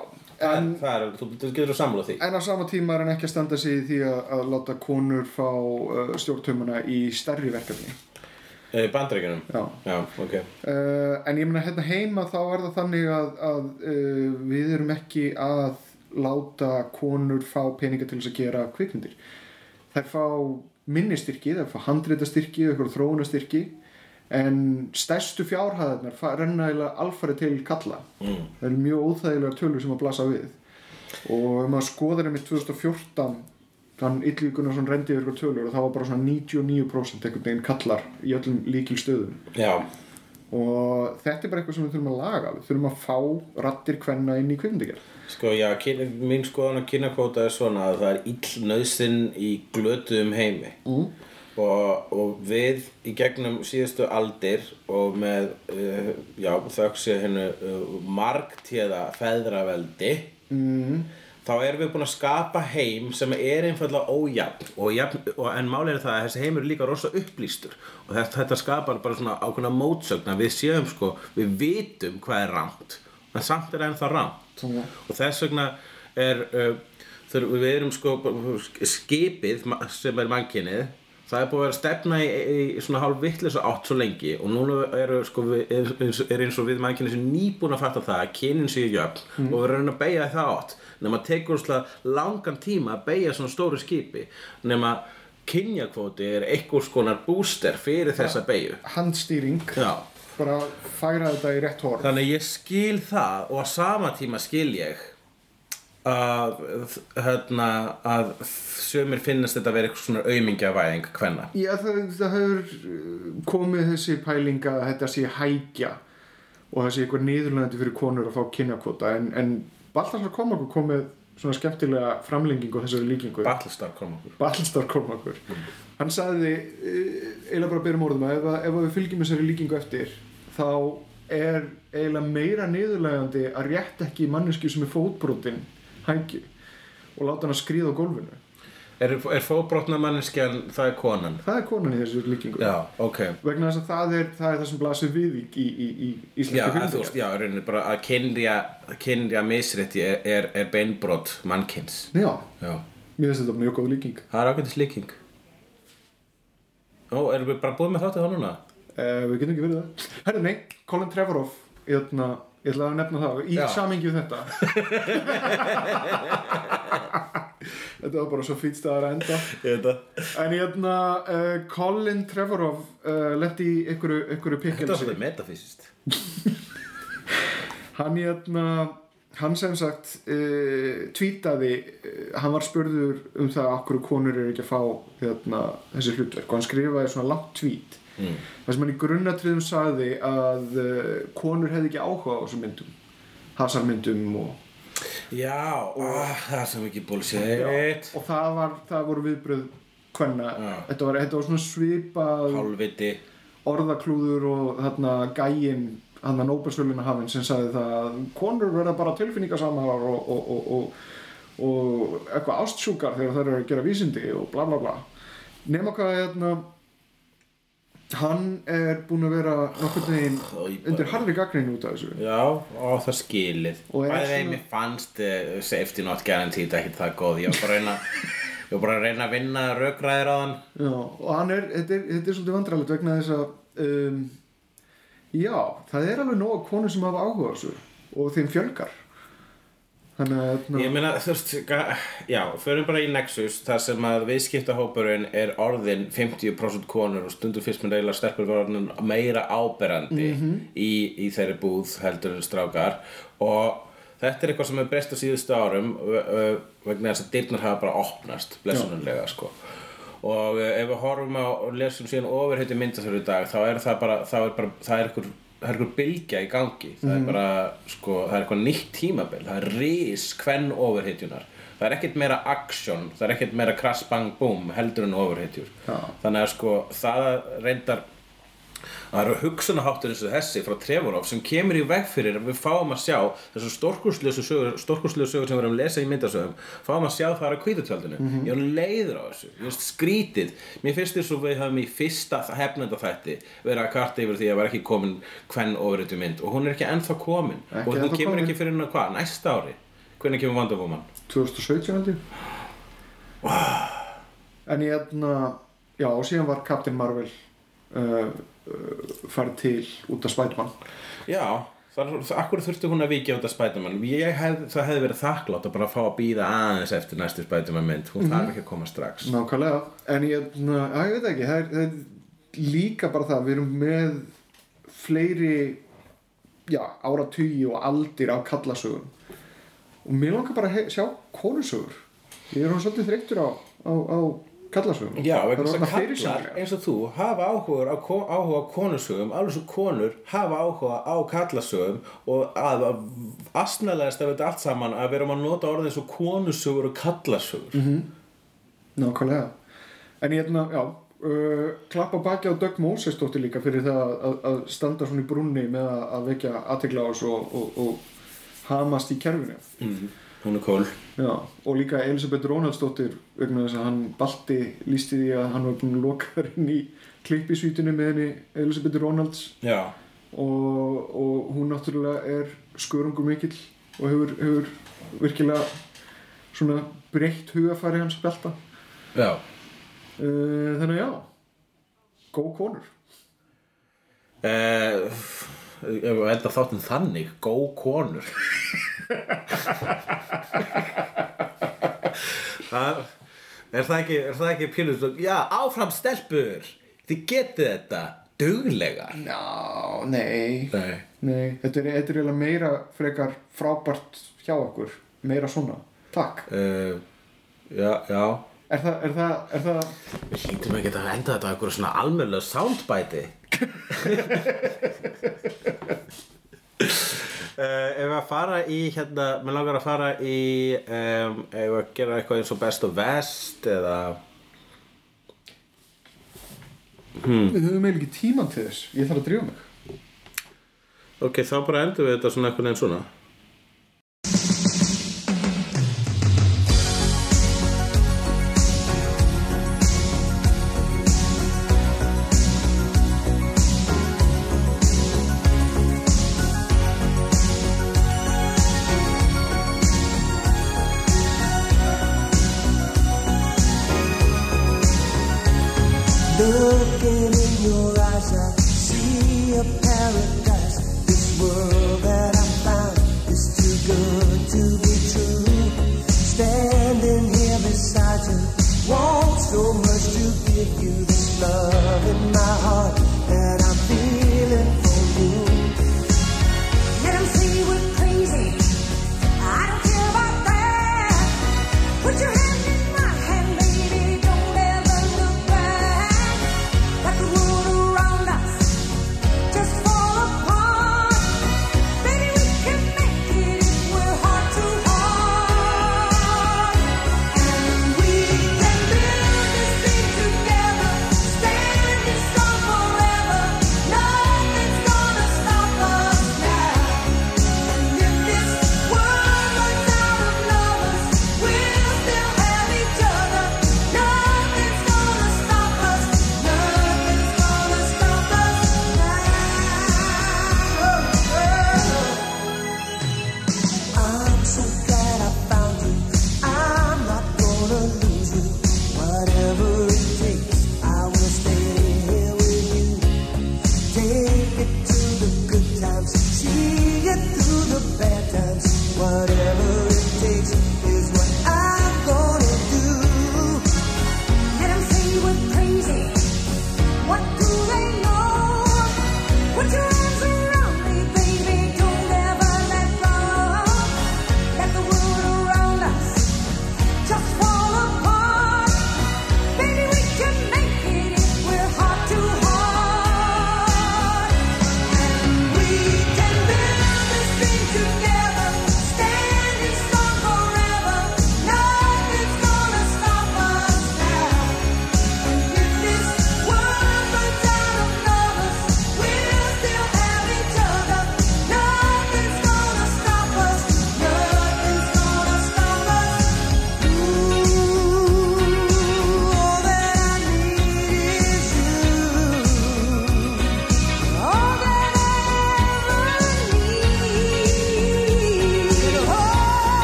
en það er, þú, getur að samla því En á sama tíma er hann ekki að standa í því að, að láta konur fá uh, stjórntömmuna í stærri verkefni. e, bandarækjunum Já. já, ok Uh, en ég meina hérna heima þá er það þannig að, að uh, við erum ekki að láta konur fá peninga til þess að gera kvikmyndir. Þær fá minni styrki, þær fá handrita styrki, eitthvað þróuna styrki en stærstu fjárhæðarnar renna alfarið til kalla. mm. það eru mjög óþægilegar tölur sem að blasa við og ef maður skoðar einmitt 2014 þann Illu Gunnarsson rendi yfir tölur og það var bara svona 99% einhvern veginn kallar í öllum líkil stöðum já, og þetta er bara eitthvað sem við þurfum að laga við þurfum að fá rattir kvenna inn í kvikmyndagerð Sko, já, kyn, mín skoðan á kynakvóta er svona að það er ill nöðsinn í glötuðum heimi mm. Og, og við í gegnum síðustu aldir og með, uh, já, þöksi hennu uh, margtíða feðraveldi mm. þá erum við búin að skapa heim sem er einfallega ójafn og, jafn, og en málið er það að þessi heimur er líka rosa upplýstur og þetta, þetta skapar bara svona ákveðna mótsögn að við séum sko, við vitum hvað er rámt en samt er ennþá rámt og þess vegna er uh, við erum sko skipið sem er mannkynnið það er búið að vera stefna í, í svona hálf vitlis átt svo lengi og núna sko er, eins- er eins og við mannkynnið sem nýbúin að fatta það að kynin séu jöfn og við erum að beigja það átt. Nema tekur úrslega langan tíma að beigja svona stóru skipi. Nema kynjakvóti er einhvers konar booster fyrir þessa beigju handstýring, Já. Bara færa þetta í rétt horf Þannig ég skil það og á sama tíma skil ég að, hérna, að sömur finnast þetta að vera eitthvað svona aumingjavæðing hvenna. Já, það, það hefur uh, komið þessi pælinga að þetta sé hækja og það sé eitthvað niðurlegandi fyrir konur að fá kynjakvota en, en Baltasar Kormakur kom með svona skemmtilega framlengingu á þessari líkingu Battlestar kom okkur. Baltasar Kormakur hann sagði eh, eiginlega bara að byrjum orðum að ef, ef við fylgjum þessari líkingu eftir þá er eiginlega meira niðurlegandi að rétt ekki manneski sem er fótbrotin hækju og láta hann að skríða á gólfinu Er, er fóbrotna manneskjan, það er konan? það er konan í þessu líkingu Já, ok. vegna þess að það er það, er það sem blasir við í, í, í, í Já, íslenski að þú veist, já, rauninni bara að kynja, kynja misrétti er, er, er beinbrot mannkins. já, Já. mér finnst þetta mjög góð líking Það er ákveðtis líking. Ó, erum við bara búið með þáttið þá núna? uh, við getum ekki verið það herru nei, Colin Trevorrow ætla, ég ætla að nefna það í við þetta. [LAUGHS] Þetta var bara svo fýtt staðar að enda. Ég það. en ég ætla, uh, Colin Trevorrow uh, lendi í einhverju, einhverju Þetta var pikkelsi svolítið metafysist. [LAUGHS] hann hérna hann sem sagt uh, tweetaði, uh, hann var spurður um það að okkur konur eru ekki að fá hérna, þessi hlutverk. Og hann skrifaði svona langt tweet mm. þar sem hann í grunnatriðum sagði að uh, konur hefði ekki áhuga á þessum myndum hasarmyndum og, Já, ah, það er svo mikið bullshit. og það, var, það voru viðbröð hvenna Já. þetta var, þetta var svona svipað hálfviti orðaklúður og þarna gæinn hann að Nóbelsvölinu hafinn sem sagði það að konur verða bara tilfinningasamar og, og, og, og, og eitthvað ástsjúkar þegar þær eru að gera vísindi og bla bla bla nema hvað hérna hann er búinn að vera nokkurn veginn undir harri gagnrýni út af þessu. Já, og það skilið. Og er Bæði þeim svona- mér fannst uh, safety not guaranteed ekkert það góð. Ég var bara að reyna bara að reyna að vinna rökræðir á hann. Já, og hann er, þetta er, þetta er svolítið vandrarlegt vegna þess að um, já, það er alveg nóg konur sem hafa áhuga á þessu og þeim fjölgar þannig að hérna, Ég meina, þú veist, já, förum bara í Nexus þar sem að viðskiptahópurinn er orðin 50% konur og stundum fyrst með stelpur var orðin meira áberandi í, í þeirri búð heldur en strákar. Og þetta er eitthvað sem er breyst á síðustu árum vegna þess að dyrnar hafa bara opnast, blessunarlega, sko. Og ef við horfum á og lesum síðan ofurheiti myndasöru í dag þá er það bara, þá er bara, það er einhver það er einhver bylgja í gangi. Það er bara, sko, það er eitthvað nýtt tímabil. Það er ris hvern ofurheitjunar það er ekkert meira action það er ekkert meira crash bang boom heldur en ofurheitjur Já. þannig að sko, það reyndar það eru hugsunaháttur eins og þessi frá Trevorov sem kemur í veg fyrir að við fáum að sjá þessu stórkurslösu sögur, stórkurslösu sögur sem við erum að lesa í myndasögum. Fáum að sjá það á kvítutjaldinu ég er leiður á þessu, ég veist skrítið. Mér finnst þess að við höfum í fyrsta hefnenda þætti verið að karta yfir því að var ekki komin hvern ofurreitu mynd og hún er ekki ennþá komin. Ekki og hún kemur komin. ekki fyrir hennar hvað, næsta ári. Hvernig kemur Woman? 2017 held ég. En ég hérna já, og síðan var Captain Marvel uh, farið til út af Spiderman. Já, akkur þurfti hún að vikja út af Spiderman? Hef, það hefði verið þakklátt að bara fá að býða aðeins eftir næstu Spiderman mynd. Hún þarf ekki að koma strax. Nákvæmlega, en ég, að, ég veit ekki það er, það er líka bara það við erum með fleiri já, áratugi og aldir af kallasögum. Og mér langar bara að sjá konusögur. Ég er hún svolítið þreyttur á, á, á kallasögum. Já, að kallar eins og þú hafa áhuga á, áhuga á konusögum alveg svo konur hafa áhuga á kallasögum og að, að astnalegast af þetta allt saman að við erum að nota orðið eins og konusögur og kallasögur. Mhm. Nákvæmlega. En ég hérna, já uh, klappa baki á Doug Moses dóttir líka fyrir það að, að, að standa svona í brúnni með að, að vekja aðtegla á þessu og, og, og hamast í kerfinu. Mm. Hún er cool. Já, og líka Elisabeth Ronaldsdóttir vegna þess að hann balti lísti því að hann var búin að loka inn í klippisvítinu með henni Elisabeth Ronalds. Já, og, og hún náttúrulega er skörungur mikill og hefur, hefur virkilega svona breytt hugafæri hans belta. Já. Uh, þannig að já góð konur. Uh, ef við enda þáttum þannig góð konur. Það er það ekki er það ekki pílust já áfram stelpur þið getið þetta duglega Já, nei. Nei. Nei, þetta er, eiginlega meira frekar frábært hjá okkur meira svona, takk. Uh, já já Er það, er það, er það við hlýtum ekki að enda þetta á einhverju svona almennlega soundbæti. [LAUGHS] Uh, ef við að fara í hérna, mér langar að fara í um, ef við að gera eitthvað eins og best of vest eða Við höfum eiginlega ekki tíman til þess. Ég þarf að drífa mig. Ok, þá bara endur við þetta svona eitthvað einn svona